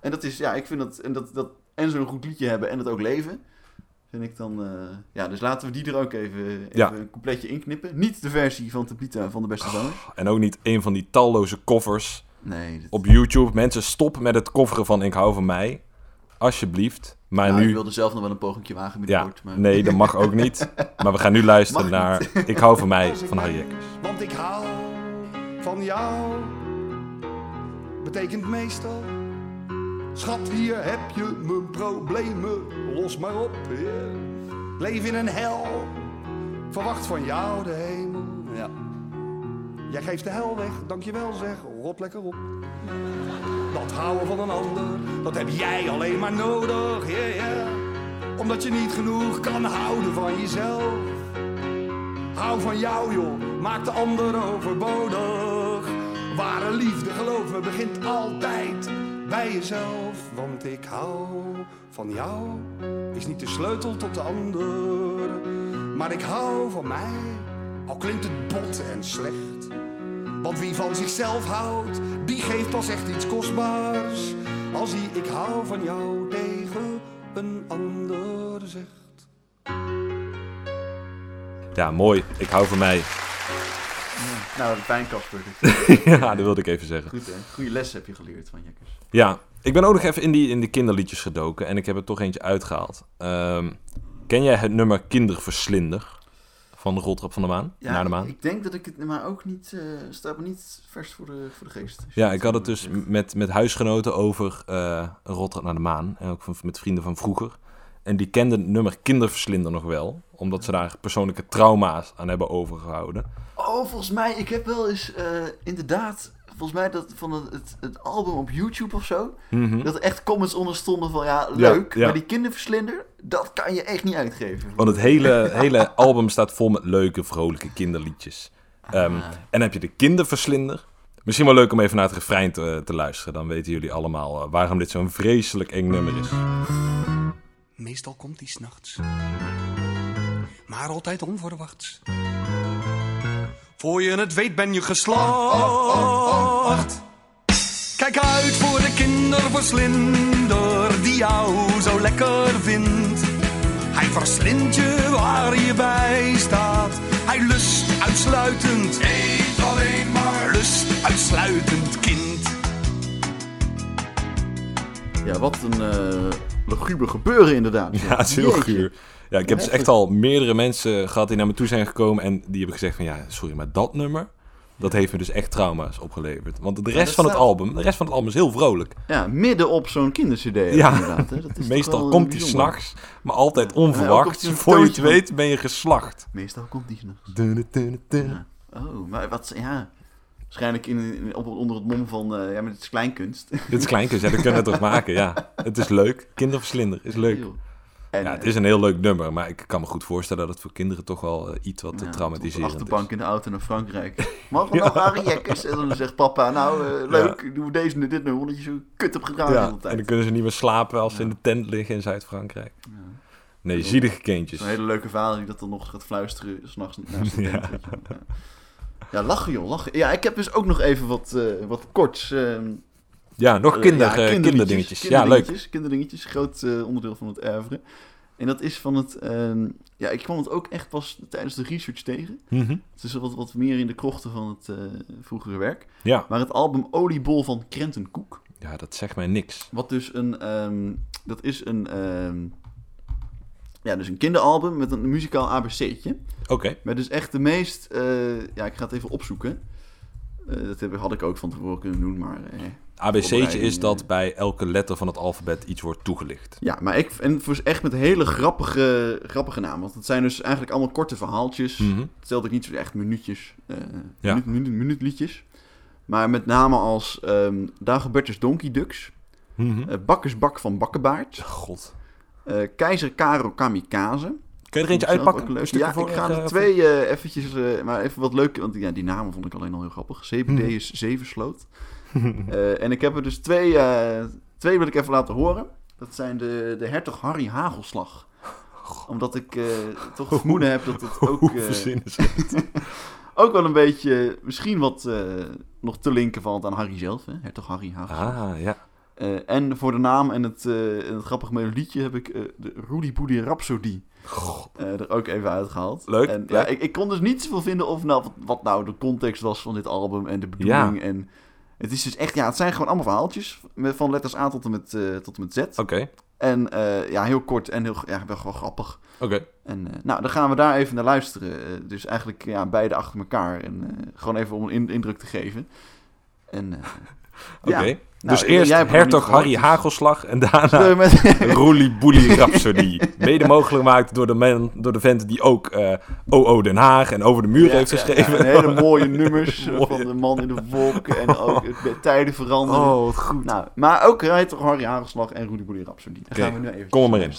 En dat is, ja, ik vind dat, en dat, dat en zo'n goed liedje hebben en het ook leven, vind ik dan, eh, ja, dus laten we die er ook even, even Ja. een coupletje inknippen. Niet de versie van Tabita van de beste zangers. En ook niet een van die talloze koffers Nee, op YouTube. Mensen, stop met het kofferen van Ik hou van mij. Alsjeblieft. Maar nou, nu... ik wilde zelf nog wel een pogingje wagen Ja, maar... nee, dat mag ook niet. Maar we gaan nu luisteren Mag naar Ik hou van mij van Harry Jekkers. Want ik hou van jou. Betekent meestal. Schat, hier heb je mijn problemen. Los maar op. Leef in een hel. Verwacht van jou de hemel. Ja. Jij geeft de hel weg, dankjewel zeg. Rot lekker op. Dat houden van een ander, dat heb jij alleen maar nodig. Omdat je niet genoeg kan houden van jezelf. Hou van jou, joh, maak de ander overbodig. Ware liefde, geloof begint altijd bij jezelf. Want ik hou van jou, is niet de sleutel tot de ander. Maar ik hou van mij, al klinkt het bot en slecht. Want wie van zichzelf houdt, die geeft pas echt iets kostbaars. Als hij ik hou van jou tegen een ander zegt. Ja, mooi. Ik hou van mij. Nou, fijn Casper. ja, dat wilde ik even zeggen. Goed hè, goede les heb je geleerd van Jekkers. Ja, ik ben ook nog even in die, in die kinderliedjes gedoken en ik heb er toch eentje uitgehaald. Ehm, ken jij het nummer Kinderverslinder van de Roltrap van de Maan? Ja, Naar de Maan? ik denk dat ik het, maar ook niet, eh staat me niet vers voor de, voor de geest. Ja, ik had het dus met, met huisgenoten over een Roltrap naar de Maan. En ook van, met vrienden van vroeger. En die kenden het nummer Kinderverslinder nog wel. Omdat ze daar persoonlijke trauma's aan hebben overgehouden. Oh, volgens mij, ik heb wel eens eh, inderdaad, volgens mij dat van het, het, het album op YouTube of zo, Mhm. dat er echt comments onder stonden van ja, leuk, ja. maar die kinderverslinder, dat kan je echt niet uitgeven. Want het hele, hele album staat vol met leuke, vrolijke kinderliedjes. Ehm, Ah. En dan heb je de kinderverslinder. Misschien wel leuk om even naar het refrein te, te luisteren. Dan weten jullie allemaal eh, waarom dit zo'n vreselijk eng nummer is. Meestal komt die s'nachts, maar altijd onverwachts. Voor je het weet ben je geslacht. Kijk uit voor de kinderverslinder die jou zo lekker vindt. Hij verslindt je waar je bij staat. Hij lust uitsluitend, eet alleen maar lust uitsluitend kind. Ja, wat een, eh, luguber gebeuren inderdaad. Ja, het is heel Jeetje. guur. Ja, ik heb dus echt al meerdere mensen gehad die naar me toe zijn gekomen en die hebben gezegd van ja, sorry, maar dat nummer, dat heeft me dus echt trauma's opgeleverd. Want de rest van het album, de rest van het album is heel vrolijk. Ja, midden op zo'n kindercd Ja. inderdaad. Hè. Dat is Meestal komt bijzonder. s'nachts, maar altijd onverwacht. Voor je het weet ben je geslacht. Meestal komt die s'nachts. Oh, maar wat, ja... Waarschijnlijk in, onder het mom van, eh, ja, maar het is kleinkunst. Dit is kleinkunst, ja, dat kunnen we toch maken, ja. Het is leuk. Kinderverslinder is leuk. En, Ja, het is een heel leuk nummer, maar ik kan me goed voorstellen dat het voor kinderen toch wel eh, iets wat ja, te op de traumatiserend achterbank is. in de auto naar Frankrijk. Mag er nog Harry Jekkers? En dan zegt papa, nou eh, leuk, doe deze nu dit nummer, omdat je zo kut hebt gedaan de Ja, hele en tijd. dan kunnen ze niet meer slapen als ze Ja. in de tent liggen in Zuid-Frankrijk. Ja. Nee, zielige kindjes. Zo'n hele leuke vader die dat dan nog gaat fluisteren s'nachts naast de Ja. tent. Ja. Ja, lachen joh, lachen. Ja, ik heb dus ook nog even wat, eh, wat korts. Ja, nog eh, kinder, ja, eh, kinderdingetjes, kinderdingetjes. Ja, leuk. kinderdingetjes, groot eh, onderdeel van het oeuvre. En dat is van het... ehm, ja, ik kwam het ook echt pas tijdens de research tegen. Mhm. Het is wat, wat meer in de krochten van het eh, vroegere werk. Ja. Maar het album Oliebol van Krenten Koek. ja, dat zegt mij niks. Wat dus een... ehm, dat is een... ehm, ja, dus een kinderalbum met een muzikaal ABC'tje. Oké. Met dus echt de meest... ja, ik ga het even opzoeken. Dat heb, had ik ook van tevoren kunnen doen, maar... ABC'tje is dat bij elke letter van het alfabet iets wordt toegelicht. Ja, maar ik... En echt met hele grappige, grappige namen. Want het zijn dus eigenlijk allemaal korte verhaaltjes. Mhm. Het stelt ook niet zo echt minuutjes. eh Ja. minuut, minuut, minuutliedjes. Maar met namen als ehm Dagobertus Donkey Ducks. Mhm. eh, Bakkersbak van Bakkenbaard. God. eh, Keizer Karo Kamikaze. Kun je er eentje uitpakken? leuk. Ja, voor, ik ga er twee eh, eventjes, maar even wat leuk, want ja, die namen vond ik alleen al heel grappig. CBD Hmm. is Zeversloot. Eh en ik heb er dus twee, eh, twee wil ik even laten horen. Dat zijn de, de hertog Harry Hagelslag. Omdat ik eh, toch het vermoeden heb dat het ook, ook wel een beetje, misschien wat nog te linken valt aan Harry zelf. Hè? Hertog Harry Hagelslag. Ah, ja. En voor de naam en het, en het grappige melodietje heb ik de Rudy Boody Rhapsody eh, er ook even uitgehaald. Leuk, En, leuk. Ja, ik, ik kon dus niet zoveel vinden of nou, wat, wat nou de context was van dit album en de bedoeling. En het is dus echt, ja, het zijn gewoon allemaal verhaaltjes van letters A tot en met, eh, tot en met Z. Oké. En eh, ja, heel kort en heel, ja, wel gewoon grappig. Oké. En eh, nou, dan gaan we daar even naar luisteren. Dus eigenlijk ja, beide achter elkaar. En gewoon even om een in- indruk te geven. En, Oké. ja. Dus Nou, eerst het nog hertog Harry gehoord, dus- Hagelslag en daarna Eh, met- Roelie Boelie Rhapsody. Mede mogelijk gemaakt door de, man, door de vent die ook eh OO Den Haag en Over de Muur Ja, heeft ja, geschreven. ja, hele mooie nummers eh, Mooie. van de man in de wolken en ook tijden veranderen. Oh, wat goed. Nou, maar ook rijdt toch Harry Hagelslag en Rudy Boelie Rhapsody. Daar gaan we nu even kom er maar in.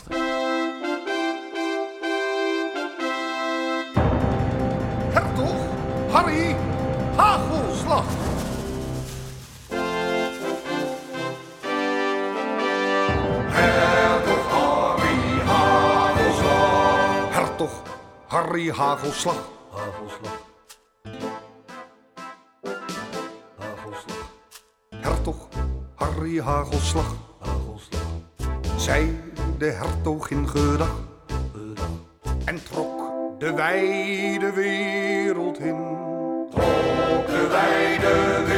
Hertog Harry Harry Hagelslag. Hagelslag. Hagelslag. Hertog Harry Hagelslag. Hagelslag. Zij de hertogin gedag en trok de wijde wereld in. Trok de wijde wereld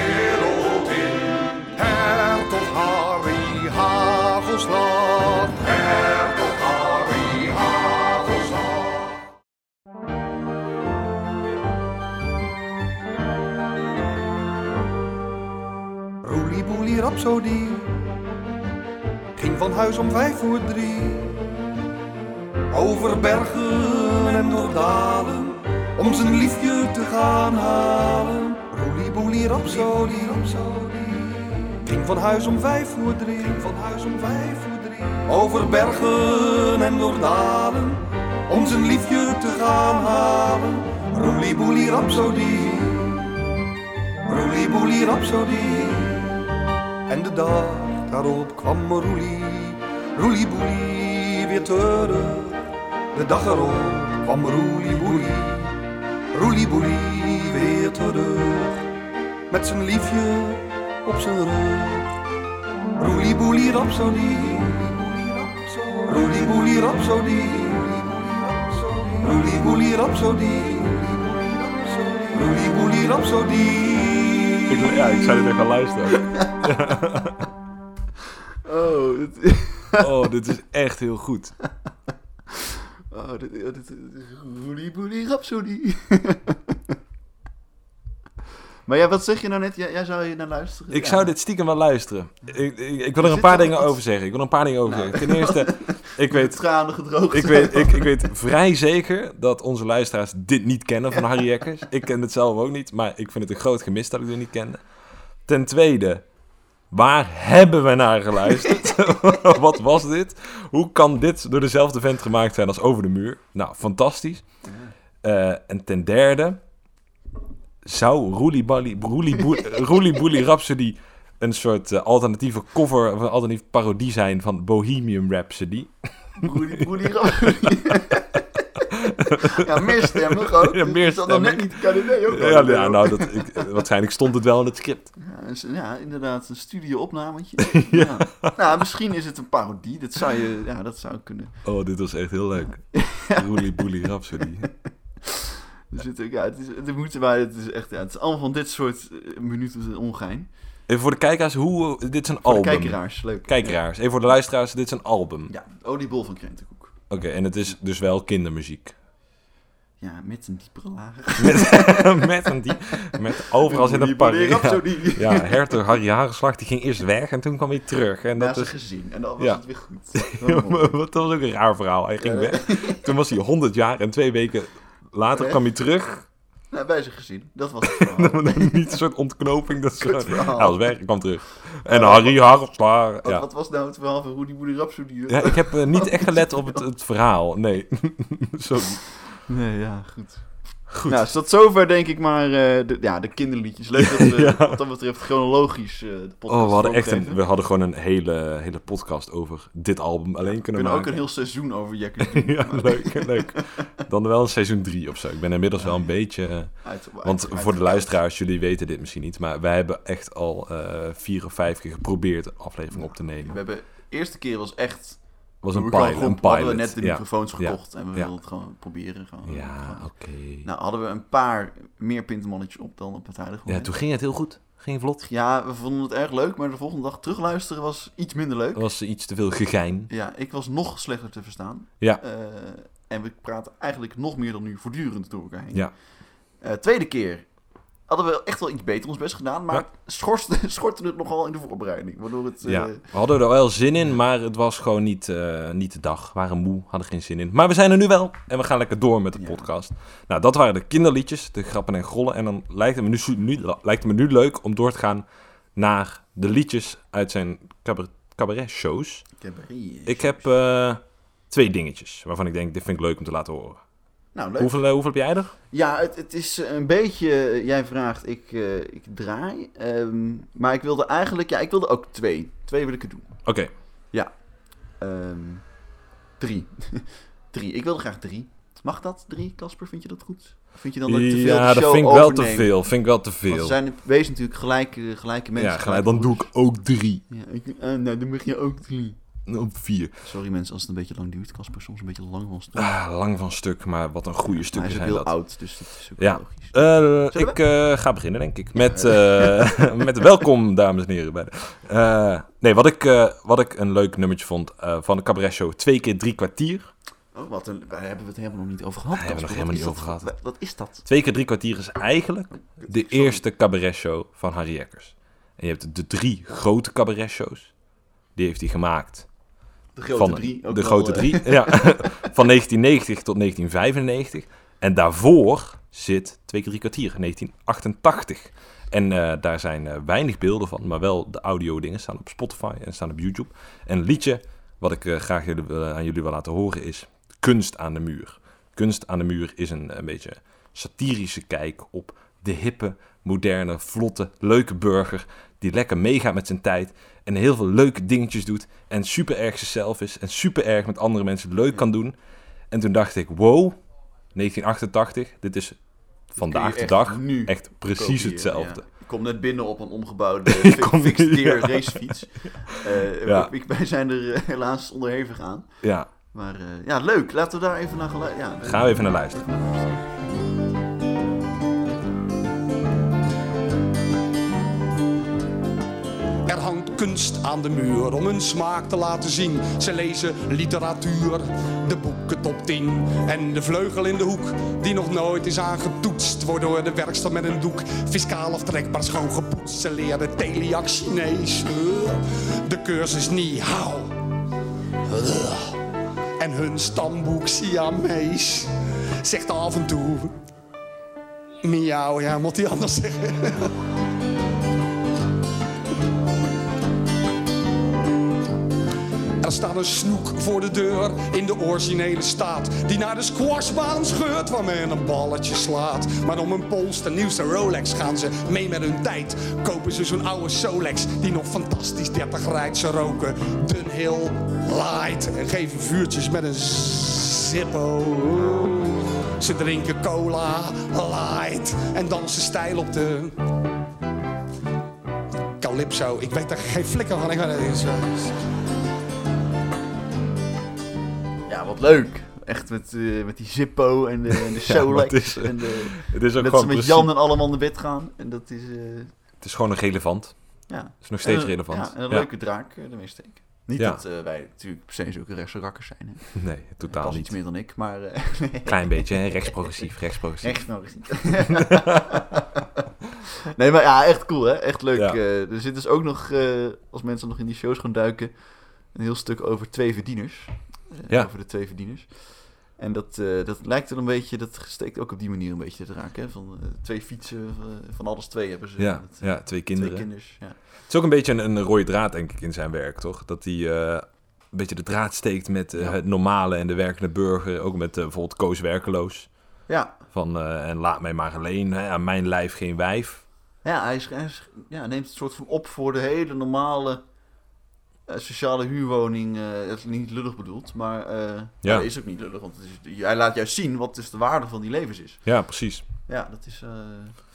rhapsodie ging van huis om vijf voor drie. Over bergen en door dalen, om zijn liefje te gaan halen. Roelie boelie rhapsodie. Ging van huis om vijf voor drie, ging van huis om vijf voor drie. Over bergen en door dalen, om zijn liefje te gaan halen. Roelie boelie rhapsodie, roelie boelie rhapsodie. Dag daarop kwam Roelie, Roelie Boelie weer terug. De dag erop kwam Roelie Boelie, Roelie Boelie weer terug. Met zijn liefje op zijn rug. Roelie Boelie Rhapsodie, Roelie Boelie Rhapsodie, Roelie Boelie Rhapsodie, Roelie Boelie Rhapsodie. Ik, ja, ik zou dit even gaan luisteren. Oh, Oh, dit is echt heel goed. Oh, dit, dit, dit, Roelie boelie rhapsody. maar ja, wat zeg je nou net? Jij, jij zou je naar luisteren? Ik Ja. zou dit stiekem wel luisteren. Ik, ik, ik wil er een paar dingen over zeggen. Ik wil er een paar dingen over Nou. zeggen. Ten eerste, ik weet, Tranen gedroogd. ik, weet, ik, ik weet vrij zeker dat onze luisteraars dit niet kennen van Harry Jekkers. Ik ken het zelf ook niet, maar ik vind het een groot gemis dat ik dit niet kende. Ten tweede, waar hebben we naar geluisterd? Wat was dit? Hoe kan dit door dezelfde vent gemaakt zijn als Over de Muur? Nou, fantastisch. Eh, en ten derde, zou Roelie Boelie Rhapsody een soort eh, alternatieve cover of een alternatieve parodie zijn van Bohemian Rhapsody? Roelie boelie rhapsody. ja, meer stemmen ook. Ja, meer dan net niet KDB ook? Ja, ja nou, dat, ik, waarschijnlijk stond het wel in het script. Ja, ja, inderdaad, een studio-opnametje. ja. Nou, misschien is het een parodie. Dat zou je, ja, dat zou kunnen. Oh, dit was echt heel leuk. Roelie Boelie Rhapsody. Zit ook, ja, het is, het moeten wij, het is echt, ja, het is allemaal van dit soort eh, minuten ongein. Even voor de kijkers, hoe, dit is een Voor album. de kijkeraars, leuk. Kijkeraars. Even voor de luisteraars, dit is een album. Ja, oliebol van Krentenkoek. Oké, en het is dus wel kindermuziek. Ja, met een diepere laag. Met, met een die, met overal zit een paar. Ja, ja, hertog Harry Hagelslag die ging eerst weg en toen kwam hij terug. En Dat is gezien. En dan was Ja. het weer goed. Dat was ook een raar verhaal. Hij ging weg. Toen was hij 100 jaar en twee weken later kwam hij terug. Nou, bij zijn gezien. Dat was het verhaal. Niet een soort ontknoping. Dat verhaal. hij was weg, hij kwam terug. En Harry Hagelslag. Wat, Ja. wat was nou het verhaal van Rudy Boelie Rhapsody? ja, ik heb eh, niet echt gelet op het, het verhaal. Nee. Sorry. Nee, ja, goed. Goed. Nou, is tot zover denk ik maar eh, de, ja, de kinderliedjes. Leuk dat we Ja. wat dat betreft chronologisch eh, de podcast Oh, we hadden echt een, we hadden gewoon een hele, hele podcast over dit album alleen We kunnen kunnen ook maken. een heel seizoen over Jekkers doen. ja, maar- leuk, leuk. Dan wel een seizoen 3 of zo. Ik ben inmiddels wel een beetje... eh, Uit- want uit- voor de luisteraars, jullie weten dit misschien niet, maar wij hebben echt al vier of vijf keer geprobeerd een aflevering op te We nemen. hebben, de eerste keer was echt... was een we gewoon- pilot. Een we hadden pilot. net de ja. microfoons Ja. gekocht en we wilden het gewoon proberen. Gewoon, Ja, oké. Nou, hadden we een paar meer pintermannetjes op dan op het huidige Ja, toen ging het heel goed. Ging vlot. Ja, we vonden het erg leuk, maar de volgende dag terugluisteren was iets minder leuk. Er was iets te veel gegein. Ja, ik was nog slechter te verstaan. Ja. Eh, en we praten eigenlijk nog meer dan nu voortdurend door elkaar heen. Ja. Eh, tweede keer hadden we echt wel iets beter ons best gedaan, maar Ja. schorste, schortte het nogal in de voorbereiding. Waardoor het... eh, Ja, we hadden er wel zin in, maar het was gewoon niet, eh, niet de dag. We waren moe, hadden geen zin in. Maar we zijn er nu wel en we gaan lekker door met de Ja. podcast. Nou, dat waren de kinderliedjes, de grappen en grollen. En dan lijkt het me nu, nu, lijkt het me nu leuk om door te gaan naar de liedjes uit zijn cabaret, cabaret-shows. cabaret. Ik heb eh, twee dingetjes waarvan ik denk, dit vind ik leuk om te laten horen. Nou, leuk. Hoeveel, eh, hoeveel heb jij er? Ja, het, het is een beetje... eh, Jij vraagt, ik, eh, ik draai. Ehm, maar ik wilde eigenlijk... Ja, ik wilde ook twee. Twee wil ik er doen. Oké, Ehm, drie. drie. Ik wilde graag drie. Mag dat, drie, Casper? Vind je dat goed? Of vind je dan dat ik te veel ja, dat vind ik wel te veel. Vind ik wel te Want veel. er zijn wezen natuurlijk gelijke, gelijke mensen. ja, gelijk, dan doe ik ook drie. Ja, ik, eh, nou, dan mag je ook drie. Op vier. Sorry mensen als het een beetje lang duurt. Casper soms een beetje lang van stuk. Ah, lang van stuk, maar wat een goede hij stukken is ook zijn heel dat. oud, dus dat is ook Ja. logisch. Eh, ik eh, ga beginnen, denk ik. Met, eh, met welkom, dames en heren. Bij de, Eh, nee, wat ik, eh, wat ik een leuk nummertje vond eh, van de cabaret show. Twee keer drie kwartier. Oh, wat een, daar hebben we het helemaal nog niet over gehad. Daar hebben we nog helemaal is niet dat? Wat is dat? Twee keer drie kwartier is eigenlijk de Sorry. eerste cabaret show van Harry Jekkers. En je hebt de drie grote cabaret shows. Die heeft hij gemaakt. De grote van drie. de wel, grote eh, drie. ja, van 1990 tot 1995. En daarvoor zit twee keer drie kwartier, 1988. En eh, daar zijn eh, weinig beelden van, maar wel de audio dingen staan op Spotify en staan op YouTube. En een liedje wat ik graag jullie, aan jullie wil laten horen is Kunst aan de muur. Kunst aan de muur is een, een beetje satirische kijk op de hippe, moderne, vlotte, leuke burger die lekker meegaat met zijn tijd en heel veel leuke dingetjes doet en super erg zichzelf is en super erg met andere mensen leuk kan doen. En toen dacht ik, wow, 1988, dit is vandaag de dag nu echt precies hetzelfde. ja. Ik kom net binnen op een omgebouwde fixeer ja. racefiets. Ja. ik- wij zijn er eh, helaas onderhevig aan. Ja, Maar eh, ja, leuk. Laten we daar even naar geluisteren. Ja, gaan we even naar luisteren. Er kunst aan de muur om hun smaak te laten zien. Ze lezen literatuur, de boeken top 10 en de vleugel in de hoek die nog nooit is aangetoetst. Door de werkster met een doek fiscaal aftrekbaar schoon gepoetst. Ze leren Teliac Chinees, eh, de cursus Ni Hao. Ugh. En hun stamboek Siamees zegt af en toe... Miauw, ja, moet hij anders zeggen. Er staat een snoek voor de deur in de originele staat. Die naar de squashbaan scheurt waar men een balletje slaat. Maar om een pols de nieuwste Rolex gaan ze mee met hun tijd. Kopen ze zo'n oude Solex die nog fantastisch 30 rijdt. Ze roken Dunhill Light en geven vuurtjes met een Zippo. Ze drinken cola light en dansen stijl op de Calypso. Ik weet er geen flikker van. Ik weet het is, wat leuk. Echt met, eh, met die Zippo en de, en de Solex. het is, eh, en de, Het is ook dat ze met precies- Jan en allemaal naar bed gaan. En dat is... eh, Het is gewoon nog relevant. ja. Het is nog steeds En, relevant. Ja, en een Ja. leuke draak eh, ermee steken. Niet Ja. dat eh, wij natuurlijk per se zulke rechtse rakkers zijn. Hè. Nee, totaal niet. iets meer dan ik, maar... eh, Klein beetje, hè? rechtsprogressief, rechtsprogressief. Echt nog eens niet. nee, maar ja, echt cool hè. Echt leuk. Ja. Eh, er zit dus ook nog, eh, als mensen nog in die shows gaan duiken, een heel stuk over twee verdieners. Eh, Ja. Over de twee verdieners. En dat, eh, dat lijkt er een beetje, dat steekt ook op die manier een beetje te raken. Hè? Van eh, twee fietsen, van alles twee hebben ze. Ja, Dat- ja, twee kinderen. Twee kinders, ja. Het is ook een beetje een, een rode draad, denk ik, in zijn werk, toch? Dat hij een beetje de draad steekt met Ja. het normale en de werkende burger. Ook met bijvoorbeeld Koos Werkeloos. Ja, Van, en laat mij maar alleen, hè, aan mijn lijf geen wijf. ja hij, is, hij is- ja, neemt het soort van op voor de hele normale sociale huurwoning. eh dat is niet lullig bedoeld, maar eh ja. dat is ook niet lullig. Want het is, hij laat juist zien wat dus de waarde van die levens is. Ja, precies. Ja, dat is, eh,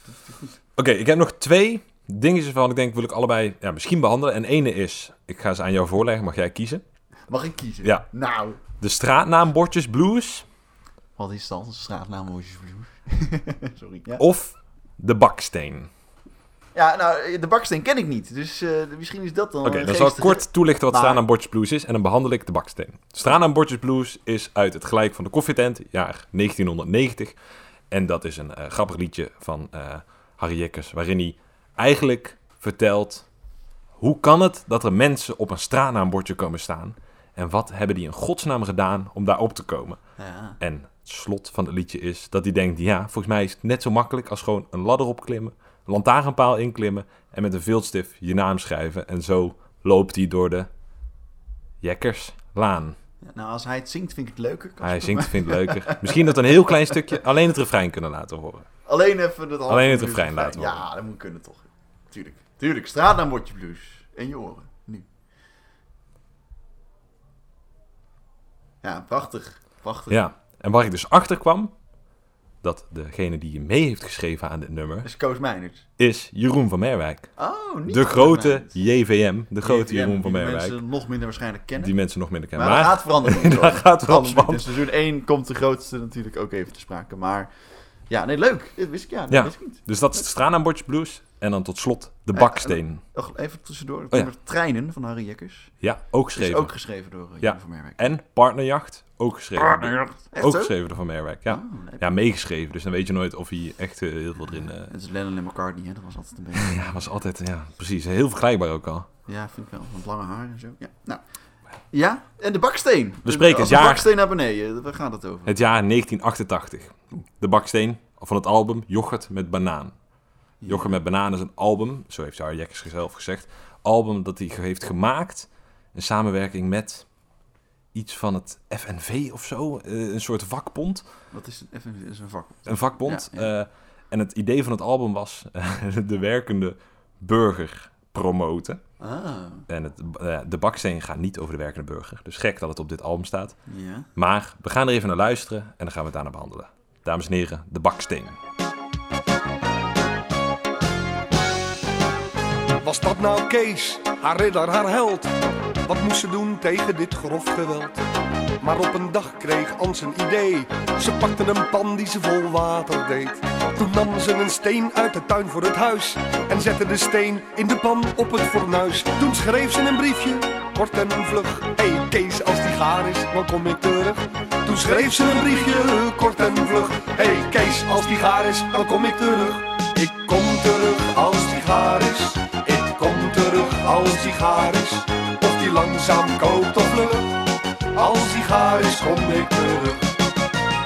dat is goed. Oké, ik heb nog twee dingetjes waarvan ik denk, wil ik allebei ja, misschien behandelen. En ene is, ik ga ze aan jou voorleggen, mag jij kiezen. Mag ik kiezen? Ja. Nou, De straatnaambordjes blues wat is dat? Een straatnaam Moosjes Sorry. Ja. of de baksteen. Ja, nou, de baksteen ken ik niet. Dus eh, misschien is dat dan Oké, dan zal ik kort toelichten wat Maar- straatnaambordjes blues is en dan behandel ik de baksteen. Straatnaambordjes blues is uit het gelijk van de koffietent, jaar 1990. En dat is een eh, grappig liedje van eh, Harry Jekkers, waarin hij eigenlijk vertelt... hoe kan het dat er mensen op een straatnaambordje komen staan... en wat hebben die in godsnaam gedaan om daar op te komen? Ja. En het slot van het liedje is dat hij denkt... ja, volgens mij is het net zo makkelijk als gewoon een ladder opklimmen... een lantaarnpaal inklimmen en met een viltstift je naam schrijven. En zo loopt hij door de Jekkerslaan. Ja, Nou, als hij het zingt, vind ik het leuker. Hij zingt, vindt het leuker. Misschien dat een heel klein stukje alleen het refrein kunnen laten horen. Alleen even het Alleen het refrein laten Ja, horen. dat moet kunnen toch. Tuurlijk. Tuurlijk. Straatnaambordje blues. In je oren. Nu. Ja, prachtig. Prachtig. Ja, en waar ik dus achter kwam... dat degene die mee heeft geschreven aan dit nummer... Is Koos Meiners. is Jeroen van Merwijk. Oh, niet De grote. JVM, de grote JVM, Jeroen van die Merwijk. mensen nog minder waarschijnlijk kennen. Die mensen nog minder kennen. maar, Maar, dat gaat veranderen. dat gaat veranderen. In seizoen 1 komt de grootste natuurlijk ook even te sprake. Maar ja, nee, leuk. Dit wist ik, ja, dat Ja. wist ik niet. Dus dat is de Straanaanbordje Blues. En dan tot slot de Ja, baksteen. Oh, even tussendoor. Het Oh, ja. Treinen van Harry Jekkers. Ja, ook Is geschreven. ook geschreven door uh, Ja. Van Merwijk. En Partnerjacht, ook geschreven. Echt ook zo? geschreven door Van Merwijk. Ja. Oh, ja, meegeschreven. Dus dan weet je nooit of hij echt eh, heel veel erin... eh Het is Lennon en McCartney, hè? dat was altijd een beetje... ja, was altijd... Ja, precies. Heel vergelijkbaar ook al. Ja, vind ik wel. Met lange haar en zo. Ja, nou. Ja, en de baksteen. We spreken het de jaar- baksteen naar beneden, waar gaat het over? Het jaar 1988. De baksteen van het album Yoghurt met banaan. Yoghurt met banaan is een album, zo heeft Harry Jekkers zelf gezegd. Album dat hij heeft gemaakt in samenwerking met iets van het FNV of zo. eh, Een soort vakbond. Wat is een, even, is een vak? Een vakbond. Ja, ja. eh, en het idee van het album was eh, de werkende burger promoten. Ah, En het, de baksteen gaat niet over de werkende burger. Dus gek dat het op dit album staat. ja. Maar we gaan er even naar luisteren en dan gaan we het daarna behandelen. Dames en heren, de baksteen. Was dat nou Kees, haar ridder, haar held? Wat moest ze doen tegen dit grof geweld? Maar op een dag kreeg Ans een idee. Ze pakte een pan die ze vol water deed. Toen nam ze een steen uit de tuin voor het huis en zette de steen in de pan op het fornuis. Toen schreef ze een briefje, kort en vlug. Hey Kees, als die gaar is, dan kom ik terug. Toen schreef ze een briefje, kort en vlug. Hey Kees, als die gaar is, dan kom ik terug. Ik kom terug als die gaar is. Ik kom terug als die gaar is. Of die langzaam kookt of vlug. Als die gaar is, kom ik terug.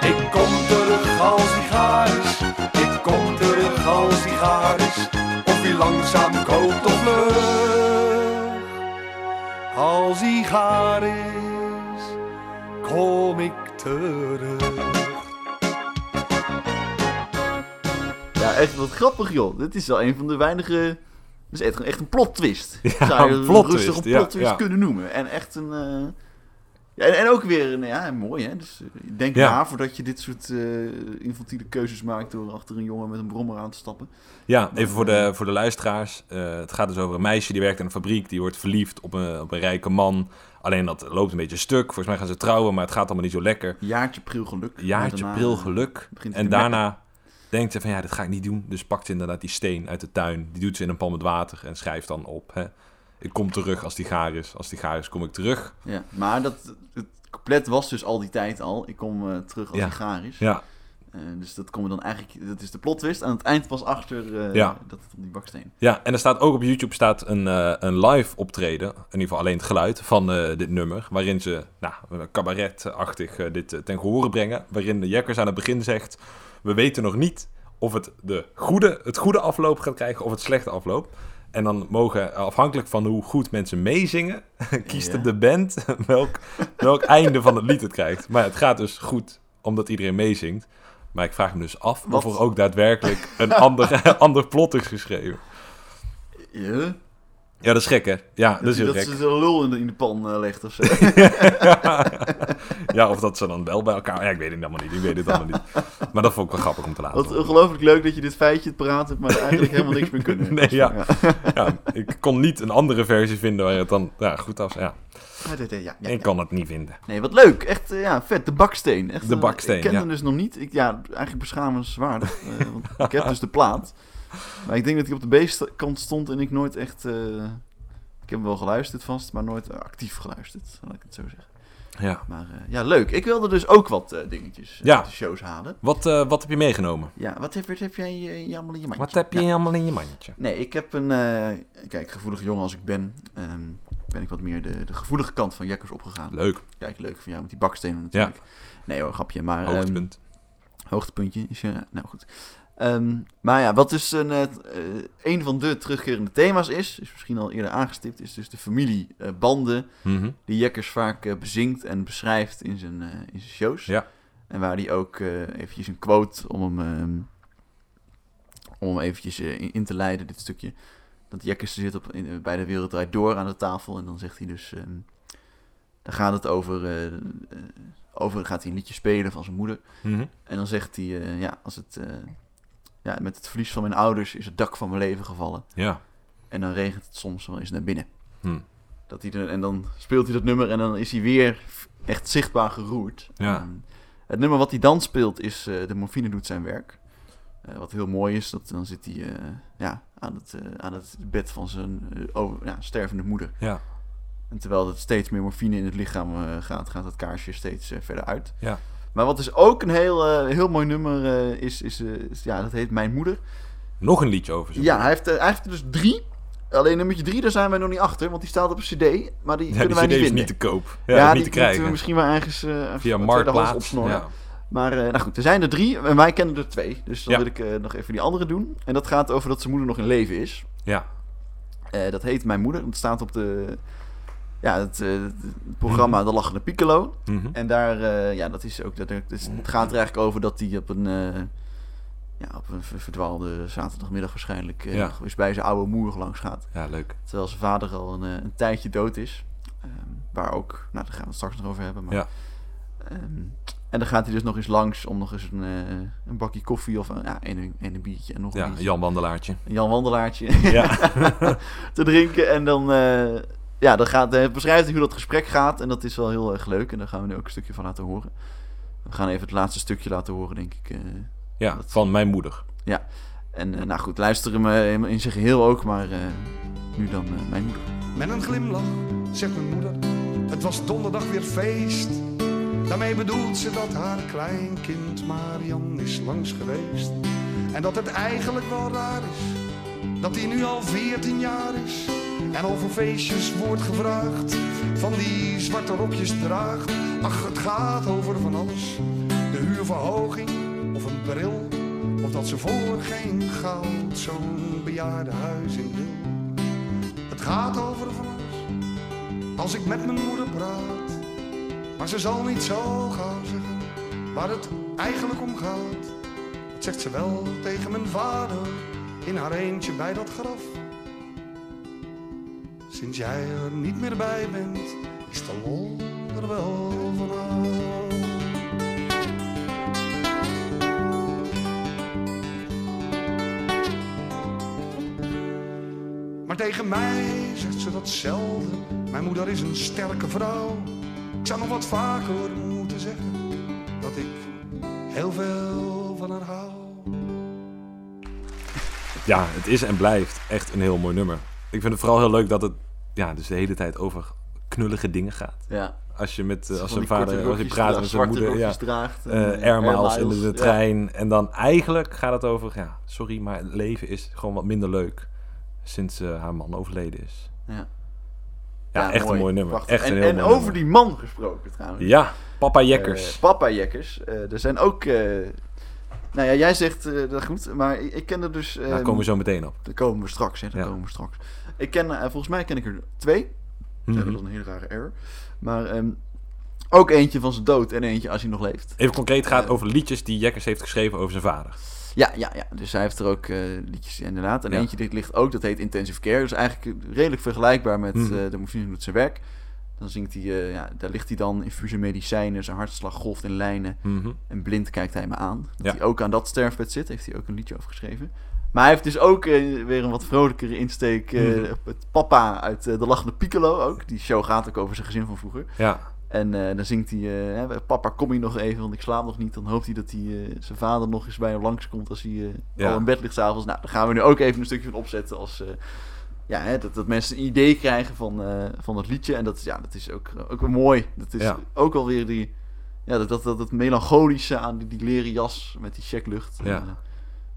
Ik kom terug als die gaar is. Ik kom terug als die gaar is. Of die langzaam kookt of vlug. Als die gaar is, kom ik terug. Ja, echt wat grappig, joh. Dit is wel een van de weinige... Is echt, echt een plot twist. Ja, Zou je een plot rustig twist, een plot twist ja. kunnen noemen. En echt een... eh, Ja, en, en ook weer, een- ja, mooi hè. Dus eh, denk Ja. na voordat je dit soort eh, infantiele keuzes maakt door achter een jongen met een brommer aan te stappen. Ja, even voor de, voor de luisteraars. Eh, het gaat dus over een meisje die werkt in een fabriek. Die wordt verliefd op een, op een rijke man. Alleen dat loopt een beetje stuk. Volgens mij gaan ze trouwen, maar het gaat allemaal niet zo lekker. Jaartje pril geluk. Jaartje Daarna, pril eh, geluk. En daarna denkt ze van ja, dit ga ik niet doen. Dus pakt ze inderdaad die steen uit de tuin. Die doet ze in een pan met water en schrijft dan op. Hè. Ik kom terug als die gaar is. Als die gaar is, kom ik terug. Ja, maar dat, het couplet was dus al die tijd al. Ik kom eh, terug als Ja. hij gaar is. Ja, dus dat komen dan eigenlijk, dat is de plot twist. Aan het eind pas achter eh, Ja. dat het op die baksteen. ja. en er staat ook op YouTube staat een, eh, een live optreden. In ieder geval alleen het geluid van eh, dit nummer. Waarin ze, nou, cabaretachtig eh, dit eh, ten gehore brengen. Waarin de Jekkers aan het begin zegt... We weten nog niet of het de goede, het goede afloop gaat krijgen of het slechte afloop. En dan mogen, eh, afhankelijk van hoe goed mensen meezingen, kiest Ja. de band welk, welk einde van het lied het krijgt. Maar het gaat dus goed, omdat iedereen meezingt. Maar ik vraag me dus af Wat? of er ook daadwerkelijk een ander, ander plot is geschreven. Ja, Ja, dat is gek, hè? Ja, dat is heel dat gek. ze een lul in de, in de pan eh, legt of zo. ja, of dat ze dan wel bij elkaar... Ja, ik weet het allemaal niet. Ik weet het allemaal niet. Maar dat vond ik wel grappig om te laten Wat ongelooflijk leuk dat je dit feitje paraat hebt, maar eigenlijk helemaal niks meer kunnen. Nee, ja. Ja, ik kon niet een andere versie vinden waar het dan ja, goed was. Ja, Ja, ja, ja, ik kan het niet vinden. Nee, wat leuk. Echt, eh, ja, vet. De baksteen. Echt, De eh, baksteen, Ik ken hem dus nog niet. Ik, ja, eigenlijk beschamenswaardig. eh, want ik heb dus de plaat. Maar ik denk dat hij op de B-kant stond en ik nooit echt... eh, ik heb hem wel geluisterd vast, maar nooit eh, actief geluisterd. Laat ik het zo zeggen. Ja. Maar eh, ja, leuk. Ik wilde dus ook wat eh, dingetjes eh, Ja. de shows halen. Wat, eh, wat heb je meegenomen? Ja, wat heb, wat heb jij eh, allemaal in je mandje? Wat heb je Ja. allemaal in je mandje? Nee, ik heb een... eh, kijk, gevoelige jongen als ik ben... ehm, ben ik wat meer de, de gevoelige kant van Jekkers opgegaan. Leuk. Kijk, leuk van jou met die bakstenen natuurlijk. Nee hoor, grapje. Maar, ehm, Hoogtepunt. hoogtepuntje is ja, nou goed. Ehm, maar ja, wat dus een, eh, eh, een van de terugkerende thema's is, is misschien al eerder aangestipt, is dus de familiebanden Mhm. die Jekkers vaak eh, bezingt en beschrijft in zijn, eh, in zijn shows. Ja. En waar hij ook eh, eventjes een quote om hem, ehm, om hem eventjes eh, in, in te leiden, dit stukje. Dat Jekkers zit op, in, bij de Wereld Draait Door aan de tafel en dan zegt hij dus, ehm, dan gaat het over, eh, over, gaat hij een liedje spelen van zijn moeder. Mhm. En dan zegt hij, eh, ja, als het, ja, met het verlies van mijn ouders is het dak van mijn leven gevallen. Ja. En dan regent het soms wel eens naar binnen. Hm. Dat hij er, en dan speelt hij dat nummer en dan is hij weer echt zichtbaar geroerd. Ja. Het nummer wat hij dan speelt is De morfine doet zijn werk. Wat heel mooi is, dat dan zit hij ja, aan, het, eh, aan het bed van zijn eh, over, ja, stervende moeder. Ja. En terwijl er steeds meer morfine in het lichaam eh, gaat, gaat het kaarsje steeds verder uit. Ja. Maar wat dus ook een heel, heel mooi nummer is, is, is- ja, dat heet Mijn Moeder. Nog een liedje over. Ja, hij heeft, er- hij heeft er dus drie. Alleen nummertje drie, daar zijn wij nog niet achter, want die staat op een cd, maar die Ja, kunnen die wij CD niet is vinden. niet te koop. Ja, Ja, niet die te moeten krijgen. we misschien wel ergens uh, Via Marktplaats. opsnorren. Ja. Maar eh, nou goed, er zijn er drie en wij kennen er twee. Dus dan Ja. wil ik eh, nog even die andere doen. En dat gaat over dat zijn moeder nog in leven is. ja. Eh, dat heet Mijn Moeder. Dat staat op de, ja, het, het programma De Lachende Piccolo. Mhm. En daar, ja, dat is ook, dat, is- het gaat er eigenlijk over dat hij op een, ja, op een ver- verdwaalde zaterdagmiddag waarschijnlijk Ja. eens bij zijn oude moeder langs gaat. ja, leuk. Terwijl zijn vader al een, een tijdje dood is. Ehm, waar ook, nou daar gaan we het straks nog over hebben. Maar, Ja. Ehm, en dan gaat hij dus nog eens langs om nog eens een, eh, een bakje koffie of een, ja, en, een, en een biertje en nog een Ja, biertje. Jan Wandelaartje. Een Jan Wandelaartje Ja. te drinken. En dan, eh, ja, dan gaat, eh, beschrijft hij hoe dat gesprek gaat. En dat is wel heel erg leuk. En daar gaan we nu ook een stukje van laten horen. We gaan even het laatste stukje laten horen, denk ik. eh. ja, Dat- van mijn moeder. En eh, nou goed, luister hem in zijn geheel ook, maar eh, nu dan eh, mijn moeder. Met een glimlach zegt mijn moeder: Het was donderdag weer feest. Daarmee bedoelt ze dat haar kleinkind Marian is langs geweest. En dat het eigenlijk wel raar is dat hij nu al 14 jaar is. En voor feestjes wordt gevraagd, van die zwarte rokjes draagt. Ach, het gaat over van alles: de huurverhoging of een bril. Of dat ze voor geen goud zo'n bejaardenhuis in wil. Het gaat over van alles als ik met mijn moeder praat. Maar ze zal niet zo gauw zeggen waar het eigenlijk om gaat. Dat zegt ze wel tegen mijn vader in haar eentje bij dat graf. Sinds jij er niet meer bij bent, is de lol er wel vanaf. Maar tegen mij zegt ze datzelfde. Mijn moeder is een sterke vrouw. Ik zou nog wat vaker moeten zeggen dat ik heel veel van haar hou. Ja, het is en blijft echt een heel mooi nummer. Ik vind het vooral heel leuk dat het ja, dus de hele tijd over knullige dingen gaat. Ja. Als je met eh, als zijn vader, als je praat met zijn moeder, ja, draagt. en, air miles in de, de Ja. trein. En dan eigenlijk gaat het over, ja, sorry, maar het leven is gewoon wat minder leuk sinds eh, haar man overleden is. Ja. Ja, echt een mooi nummer. Prachtig. Echt en een heel en mooi over nummer. die man gesproken trouwens. Ja, Papa Jekkers. Eh, Papa Jekkers. Eh, er zijn ook... eh, nou ja, jij zegt eh, dat goed, maar ik, ik ken er dus... Daar ehm, komen we zo meteen op. Daar komen we straks, hè. Daar Ja. komen we straks. Ik ken, eh, volgens mij ken ik er twee. Mhm. Dat is een hele rare error. Maar ehm, ook eentje van zijn dood en eentje als hij nog leeft. Even concreet gaat Eh, over liedjes die Jekkers heeft geschreven over zijn vader. Ja, ja, ja. Dus hij heeft er ook eh, liedjes inderdaad. En Ja. eentje dit ligt ook, dat heet Intensive Care. Dus eigenlijk redelijk vergelijkbaar met Mhm. eh, de morfine doet zijn werk. Dan zingt hij, eh, ja, daar ligt hij dan infusie medicijnen, zijn hartslag golft in lijnen. Mhm. En blind kijkt hij me aan. Dat Ja. hij ook aan dat sterfbed zit, heeft hij ook een liedje over geschreven. Maar hij heeft dus ook weer een wat vrolijkere insteek. Mhm. Het papa uit De Lachende Piccolo ook. Die show gaat ook over zijn gezin van vroeger. Ja, En eh, dan zingt hij, eh, papa kom je nog even, want ik slaap nog niet. Dan hoopt hij dat hij, eh, zijn vader nog eens bij hem langskomt als hij Ja. al in bed ligt s'avonds. Nou, daar gaan we nu ook even een stukje van opzetten als... ja, hè, dat, dat mensen een idee krijgen van, van het liedje. En dat, is- ja, dat is ook, ook mooi. Dat is Ja. ook alweer die... Ja, dat, dat, dat, dat melancholische aan die, die leren jas met die checklucht. Ja.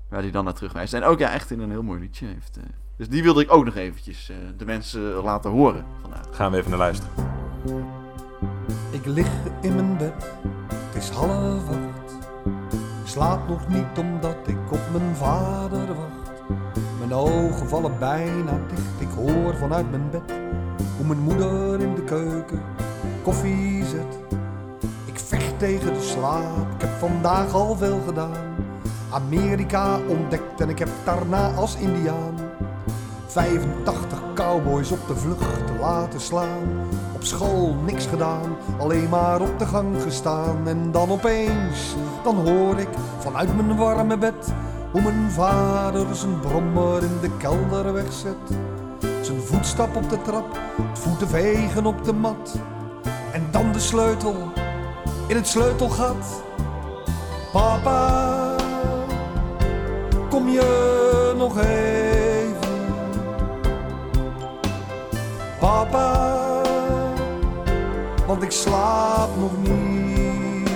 Waar hij dan naar terugwijst. En ook ja, echt in een heel mooi liedje heeft. dus die wilde ik ook nog eventjes de mensen laten horen vandaag. gaan we even naar luisteren. Ik lig in mijn bed, het is half acht. Ik slaap nog niet omdat ik op mijn vader wacht. Mijn ogen vallen bijna dicht, ik hoor vanuit mijn bed hoe mijn moeder in de keuken koffie zet. Ik vecht tegen de slaap, ik heb vandaag al veel gedaan. Amerika ontdekt en ik heb daarna als Indiaan 85 cowboys op de vlucht te laten slaan. School niks gedaan, alleen maar op de gang gestaan. En dan opeens, dan hoor ik vanuit mijn warme bed hoe mijn vader zijn brommer in de kelder wegzet. Zijn voetstap op de trap, het voeten vegen op de mat. En dan de sleutel in het sleutelgat. Papa, kom je nog even? Papa, want ik slaap nog niet.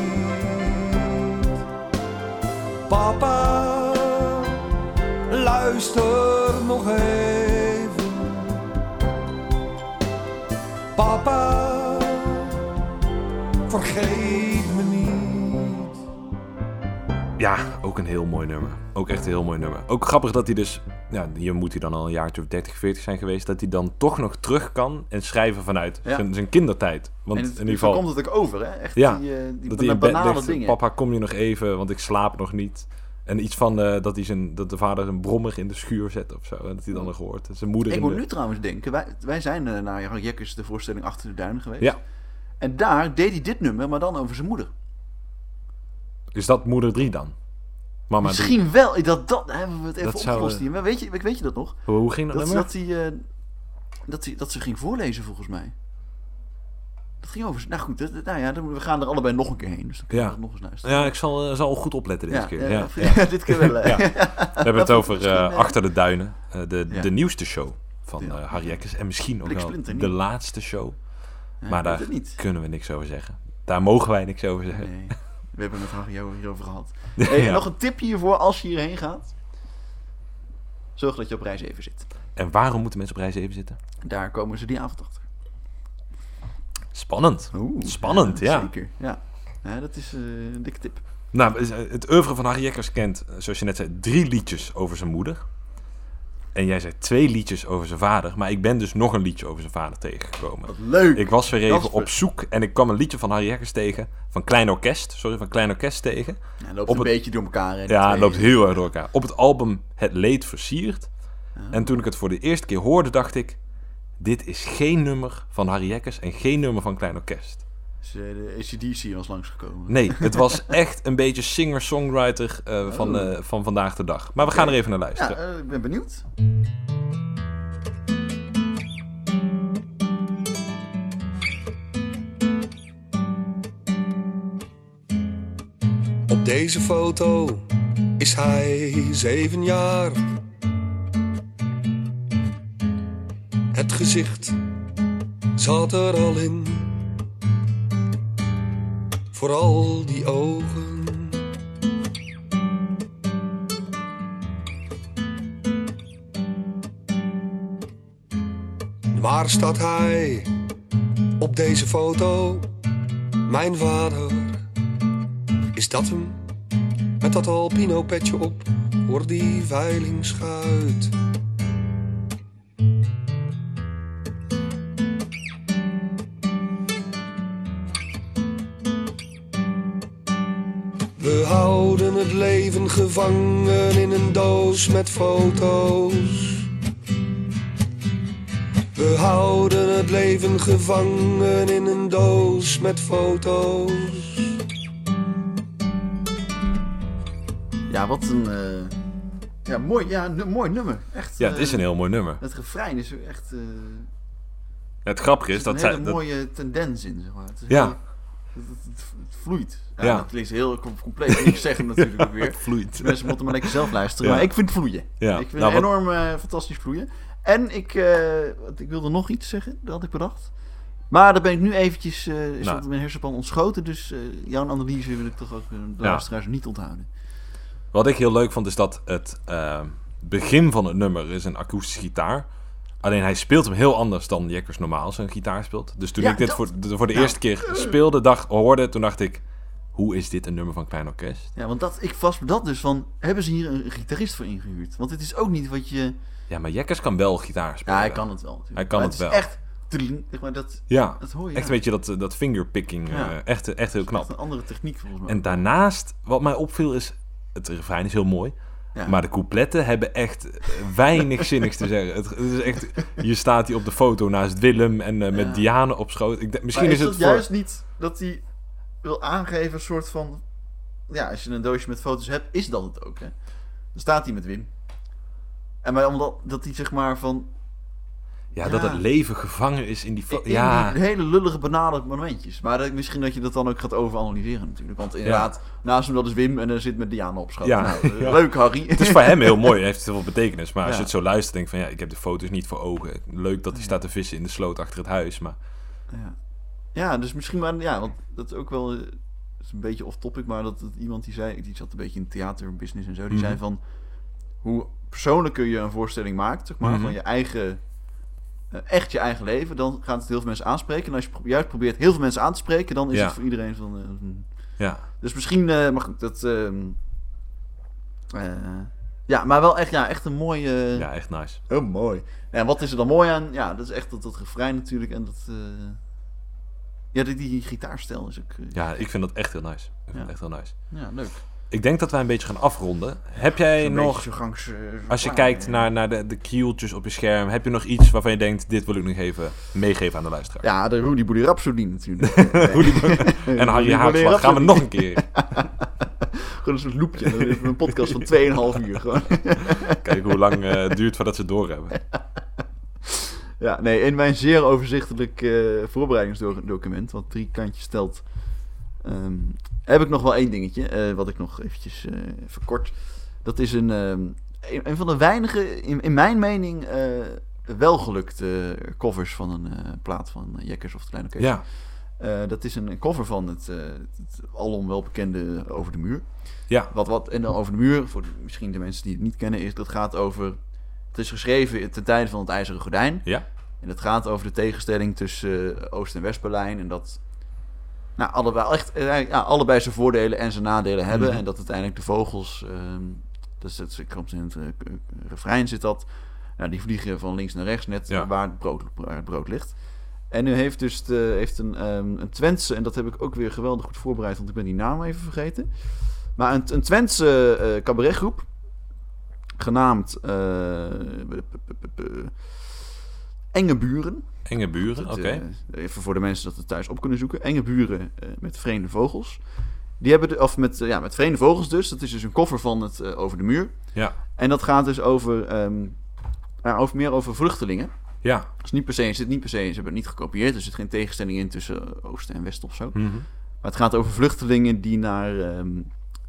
Papa, luister nog even. Papa, vergeet me niet. Ja, ook een heel mooi nummer. Ook echt een heel mooi nummer. Ook grappig dat hij dus, ja, hier moet hij dan al een jaartje of 30, 40 zijn geweest, dat hij dan toch nog terug kan en schrijven vanuit Ja. zijn, zijn kindertijd. Want het, in ieder geval, komt het ook over, hè? Echt Ja, die, eh, die dat bana- hij in bed banale dingen. papa kom je nog even, want ik slaap nog niet. En iets van eh, dat, hij zijn, dat de vader een brommer in de schuur zet of zo. En dat hij dan nog hoort. Zijn moeder Ik moet de... nu trouwens denken, wij, wij zijn eh, naar Jan Jekkers de voorstelling Achter de Duinen geweest. Ja. En daar deed hij dit nummer, maar dan over zijn moeder. Is dat moeder 3 dan? Mama 3. Misschien wel, dat, dat hebben we het even Dat opgelost hier. Weet je, weet je dat nog? Hoe, ging dat, Dat, nummer? dat, hij, eh, dat, hij, dat ze ging voorlezen volgens mij. Dat ging over... Nou goed, dat, nou ja, dan- we gaan er allebei nog een keer heen. Dus dan kunnen Ja. we nog eens luisteren. Ja, ik zal, eh, zal goed opletten deze Ja, keer. ja, Ja, dit keer wel. Ja. We hebben het over eh, Achter de Duinen, de, de nieuwste show van Harry Jekkers. En misschien ook wel de laatste show. Maar daar kunnen we niks over zeggen. Daar mogen wij niks over zeggen. Nee, we hebben het Harry hierover gehad. Hey. Nog een tipje hiervoor als je hierheen gaat. Zorg dat je op reis even zit. En waarom moeten mensen op reis even zitten? Daar komen ze die avond achter. Spannend. Oeh, Spannend, ja. Zeker, ja. ja dat is eh, een dikke tip. Nou, eh, het oeuvre van Harry Jekkers kent, eh, zoals je net zei, drie liedjes over zijn moeder. En jij zei twee liedjes over zijn vader. Maar ik ben dus nog een liedje over zijn vader tegengekomen. Wat leuk! Ik was weer even op zoek en ik kwam een liedje van Harry Jekkers tegen. Van Klein Orkest. Sorry, van Klein Orkest tegen. Ja, loopt op een het- beetje door elkaar. Hè, Ja, het twee. loopt heel erg door elkaar. Op het album Het Leed Versierd. Ja. En toen ik het voor de eerste keer hoorde, dacht ik... Dit is geen nummer van Harry Jekkers en geen nummer van Klein Orkest. Dus, eh, de ACDC was langsgekomen. Nee, het was echt een beetje singer-songwriter eh, van, Oh. eh, van vandaag de dag. Maar we gaan er even naar Ja, luisteren. eh, ik ben benieuwd. Op deze foto is hij zeven jaar. Het gezicht zat er al in. Vooral die ogen. Waar staat hij op deze foto? Mijn vader. Is dat hem? Met dat alpino petje op, voor die veilingschuit. We leven gevangen in een doos met foto's. We houden het leven gevangen in een doos met foto's. Ja, wat een... eh, ja, mooi, ja, nu- mooi nummer. Echt, Ja, het is eh, een heel mooi nummer. Het refrein is er echt... eh, Het grappige er is zit dat een zij... hele dat- mooie tendens in, zeg maar. Het is Ja. heel- het, het- het- het vloeit. Ja, Ja. Dat klinkt heel com- compleet niks zeggen natuurlijk ook weer. het vloeit. Mensen moeten maar lekker zelf luisteren. Ja. Maar ik vind het vloeien. Ja. Ik vind Nou, het wat- enorm eh, fantastisch vloeien. En ik, eh, ik wilde nog iets zeggen, dat had ik bedacht. Maar daar ben ik nu eventjes, eh is Nou. mijn hersenpan ontschoten. Dus jouw analyse wil ik toch ook de luisteraars niet onthouden. Wat ik heel leuk vond is dat het begin van het nummer is een akoestische gitaar. Alleen hij speelt hem heel anders dan Jekkers normaal zijn gitaar speelt. Dus toen Ja, ik dit dat- voor, de, voor de Ja. eerste keer speelde, dacht, hoorde, toen dacht ik... Hoe is dit een nummer van Klein Orkest? Ja, want dat, ik vast dat dus van, hebben ze hier een gitarist voor ingehuurd? Want het is ook niet wat je... Ja, maar Jekkers kan wel gitaar spelen. Ja, hij kan het wel. natuurlijk. Hij kan Maar het is wel. echt, zeg maar, dat, Ja, dat hoor je. echt weet je dat, dat fingerpicking. eh, Ja. echt, echt heel Echt knap. een andere techniek volgens mij. En daarnaast, wat mij opviel is... Het refrein is heel mooi. Ja. Maar de coupletten hebben echt weinig zinnigs te zeggen. Het, het is echt, hier staat hij op de foto naast Willem en eh, met Ja. Diane op schoot. Ik, denk- misschien Maar is, is, het voor... juist niet dat hij wil aangeven een soort van... Ja, als je een doosje met foto's hebt, is dat het ook, hè? Dan staat hij met Wim. En maar omdat dat hij zeg maar van... Ja, dat het leven gevangen is in die... in ja, die hele lullige banale momentjes. Maar dat, misschien dat je dat dan ook gaat overanalyseren natuurlijk. Want inderdaad, naast hem dat is Wim en dan zit met Diana op schoot. Ja. Nou, eh, Ja. Leuk, Harry. het is voor hem heel mooi. Het heeft heel veel betekenis. Maar als je het zo luistert, denk van... Ja, ik heb de foto's niet voor ogen. Leuk dat hij staat te vissen in de sloot achter het huis. Maar Ja. ja, dus misschien maar... Ja, want dat is ook wel... eh, is een beetje off-topic, maar dat, dat iemand die zei... Die zat een beetje in theaterbusiness en zo. Die Mhm. zei van... Hoe persoonlijker je een voorstelling maakt, zeg maar, Mhm. van je eigen... eh, echt je eigen leven, dan gaat het heel veel mensen aanspreken. En als je juist probeert heel veel mensen aan te spreken, dan is Ja. het voor iedereen van... eh, hmm. ja, dus misschien... eh maar goed, dat... ehm, eh, ja, maar wel echt, ja, echt een mooie... ja, echt nice. Heel mooi. En wat is er dan mooi aan? Ja, dat is echt dat, dat refrein natuurlijk. En dat... ja, die, die gitaarstijl is ook... Ja, ik vind dat echt heel nice. Ik vind Ja. het echt heel nice. ja, leuk. Ik denk dat wij een beetje gaan afronden. Heb jij nog... gangs, eh, Als je kijkt eh. naar, naar de, de kieltjes op je scherm, heb je nog iets waarvan je denkt, dit wil ik nog even meegeven aan de luisteraar? Ja, de Rudy Boody Rhapsody natuurlijk. en Harry Haakslag gaan we nog een keer. Gewoon een soort loopje. Een podcast van 2,5 uur gewoon. Kijken hoe lang eh, het duurt voordat ze het doorhebben. Ja, nee, in mijn zeer overzichtelijk eh, voorbereidingsdocument, wat drie kantjes telt, ehm, heb ik nog wel één dingetje, eh, wat ik nog eventjes eh verkort. Dat is een, ehm, een, een van de weinige, in, in mijn mening, eh welgelukte covers van een plaat van Jekkers of de Kleine Kees. Ja, dat is een, cover van het, het alom welbekende Over de Muur. ja, Wat, wat, en dan over de muur, voor de- misschien de mensen die het niet kennen, is dat gaat over. Het is geschreven ten tijde van het IJzeren Gordijn. ja, En het gaat over de tegenstelling tussen Oost- en West-Berlijn. En dat nou, allebei, echt, eh, ja, allebei zijn voordelen en zijn nadelen hebben. Mhm. En dat uiteindelijk de vogels. ehm dus het komt in het eh, k- refrein zit dat. Nou, die vliegen van links naar rechts, net Ja. waar, het brood, waar het brood ligt. En nu heeft dus de, heeft een, ehm, een Twentse, en dat heb ik ook weer geweldig goed voorbereid, want ik ben die naam even vergeten. Maar een, een Twentse eh cabaretgroep, genaamd eh, Enge Buren. enge buren, oké. eh, even voor de mensen dat het thuis op kunnen zoeken. Enge Buren eh, met vreemde vogels. Die hebben de, of met, eh, ja, met vreemde vogels dus. Dat is dus een koffer van het Over de Muur. Ja, En dat gaat dus over, ja, over meer over vluchtelingen. ja, Dus niet per se, het zit niet per se, ze hebben het niet gekopieerd. Er zit geen tegenstelling in tussen Oosten en Westen of zo. mhm, Maar het gaat over vluchtelingen die naar, ehm,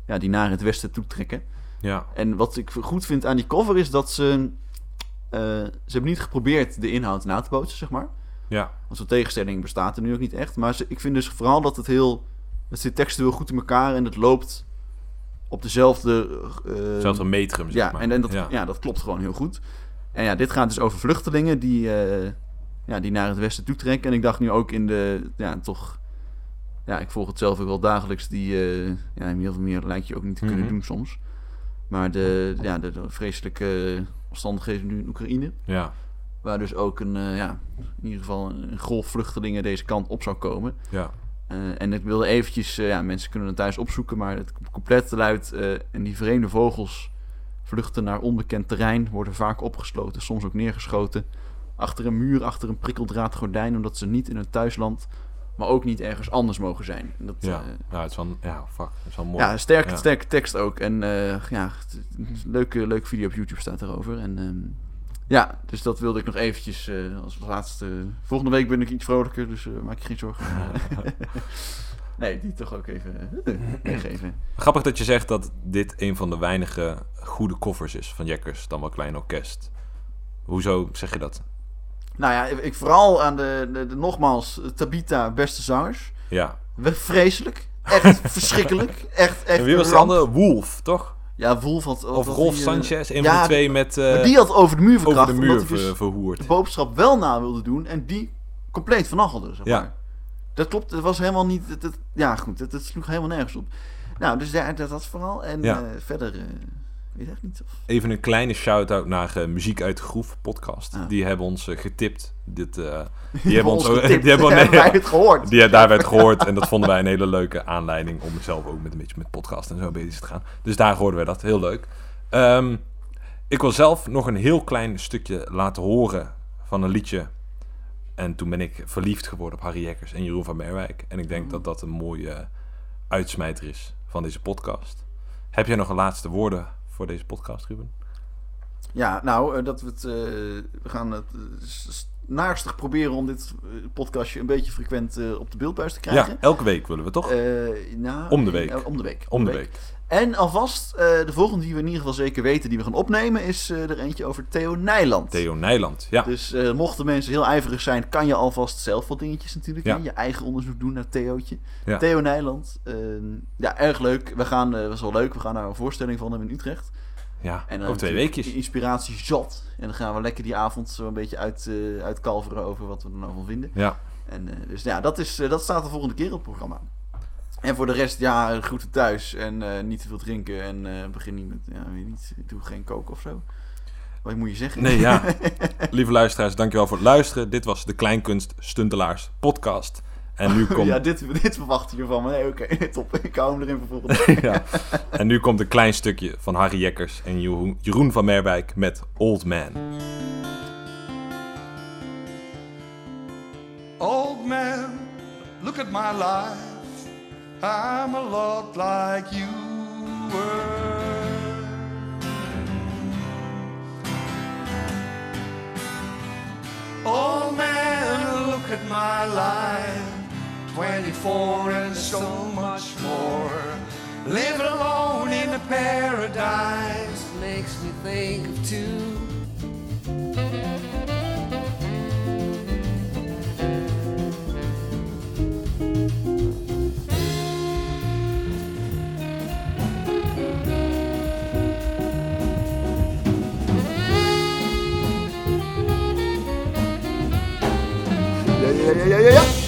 ja, die naar het Westen toetrekken. ja, En wat ik goed vind aan die cover is dat ze... eh, ze hebben niet geprobeerd de inhoud na te bootsen, zeg maar. ja, Want zo'n tegenstelling bestaat er nu ook niet echt. Maar ze, ik vind dus vooral dat het heel... Het zit textueel goed in elkaar en het loopt op dezelfde... eh, zelfs een metrum, zeg ja, maar. en, en dat, ja. ja. dat klopt gewoon heel goed. En ja, dit gaat dus over vluchtelingen die, eh, ja, die naar het westen toetrekken. En ik dacht nu ook in de, ja, toch... Ja, ik volg het zelf ook wel dagelijks. Die, eh, ja, heel veel meer lijkt je ook niet te kunnen Mhm. doen soms. Maar de, ja, de, de vreselijke omstandigheden nu in Oekraïne. ja, Waar dus ook een, eh, ja, in ieder geval een golf vluchtelingen deze kant op zou komen. ja, Eh, en ik wilde eventjes, eh, ja, mensen kunnen het thuis opzoeken, maar het couplet luidt... en die vreemde vogels vluchten naar onbekend terrein, worden vaak opgesloten, soms ook neergeschoten. Achter een muur, achter een prikkeldraad gordijn, omdat ze niet in hun thuisland, maar ook niet ergens anders mogen zijn. En dat, ja. eh, ja, het is wel, ja, fuck, dat is wel mooi. ja, sterke, Ja. sterke tekst ook. En eh, ja, het- leuke, leuke video op YouTube staat erover. En ehm, ja, dus dat wilde ik nog eventjes eh, als laatste. Volgende week ben ik iets vrolijker, dus maak je geen zorgen. nee, die toch ook even meegeven. Grappig dat je zegt dat dit een van de weinige goede covers is van Jekkers, dan wel Klein Orkest. Hoezo zeg je dat? Nou ja, ik vooral aan de, de, de- nogmaals, Tabita, beste zangers. Ja. Vreselijk. Echt verschrikkelijk. Echt, echt. En wie was de andere? Wolf, toch? Ja, Wolf had... Of Rolf eh, Sanchez, een ja, van de twee met eh, maar die had over de muur verkracht. over de muur dus ver- verhoerd. de boodschap wel na wilde doen en die compleet vernachelde, zeg Ja. maar. Dat klopt, het was helemaal niet... Het, het- ja, goed, het, het sloeg helemaal nergens op. Nou, dus daar, dat, dat vooral. En Ja. eh, verder, eh, weet ik echt niet. Of... Even een kleine shout-out naar eh, Muziek uit de Groef podcast. Ah. Die hebben ons eh, getipt. Dit, eh, die hebben ons getipt. die hebben, nee, Hebben wij het gehoord? Die, daar werd gehoord en dat vonden wij een hele leuke aanleiding om zelf ook met een beetje met podcast en zo bezig te gaan. Dus daar hoorden wij dat, heel leuk. Ehm, ik wil zelf nog een heel klein stukje laten horen van een liedje. En toen ben ik verliefd geworden op Harry Jekkers en Jeroen van Merwijk. En ik denk dat dat een mooie uitsmijter is van deze podcast. Heb jij nog een laatste woorden voor deze podcast, Ruben? Ja, nou, eh, dat we het... eh, we gaan het naarstig proberen om dit eh, podcastje een beetje frequent eh, op de beeldbuis te krijgen. Ja, elke week willen we toch? Eh, nou, Om de week. om de week. Om de week. En alvast, de volgende die we in ieder geval zeker weten, die we gaan opnemen, is er eentje over Theo Nijland. Theo Nijland, ja. Dus mochten mensen heel ijverig zijn, kan je alvast zelf wat dingetjes natuurlijk. Ja. hè, Je eigen onderzoek doen naar Theootje. Ja. Theo Nijland. eh, ja, erg leuk. We gaan, was wel leuk, we gaan naar een voorstelling van hem in Utrecht. Ja, En dan over twee natuurlijk weekjes. Inspiratie zat. En dan gaan we lekker die avond zo een beetje uit, eh uitkalveren over wat we er nou van vinden. Ja, En, eh, dus ja, dat, is, eh, dat staat de volgende keer op het programma. En voor de rest, ja, groeten thuis en eh, niet te veel drinken. En eh, begin niet met, ja, weet niet, doe geen koken of zo. Wat moet je zeggen? Nee, ja. Lieve luisteraars, dankjewel voor het luisteren. Dit was de Kleinkunst Stuntelaars podcast. En nu komt, Ja, dit, dit verwacht je van me. Nee, oké, top. Ik hou hem erin voor volgende ja. en nu komt een klein stukje van Harry Jekkers en Jeroen, van Merwijk met Old Man. Old man, look at my life. I'm a lot like you were. Old at my life. 24 and so much more. Living alone in a paradise. makes me think of two. Ja, ja, ja, ja.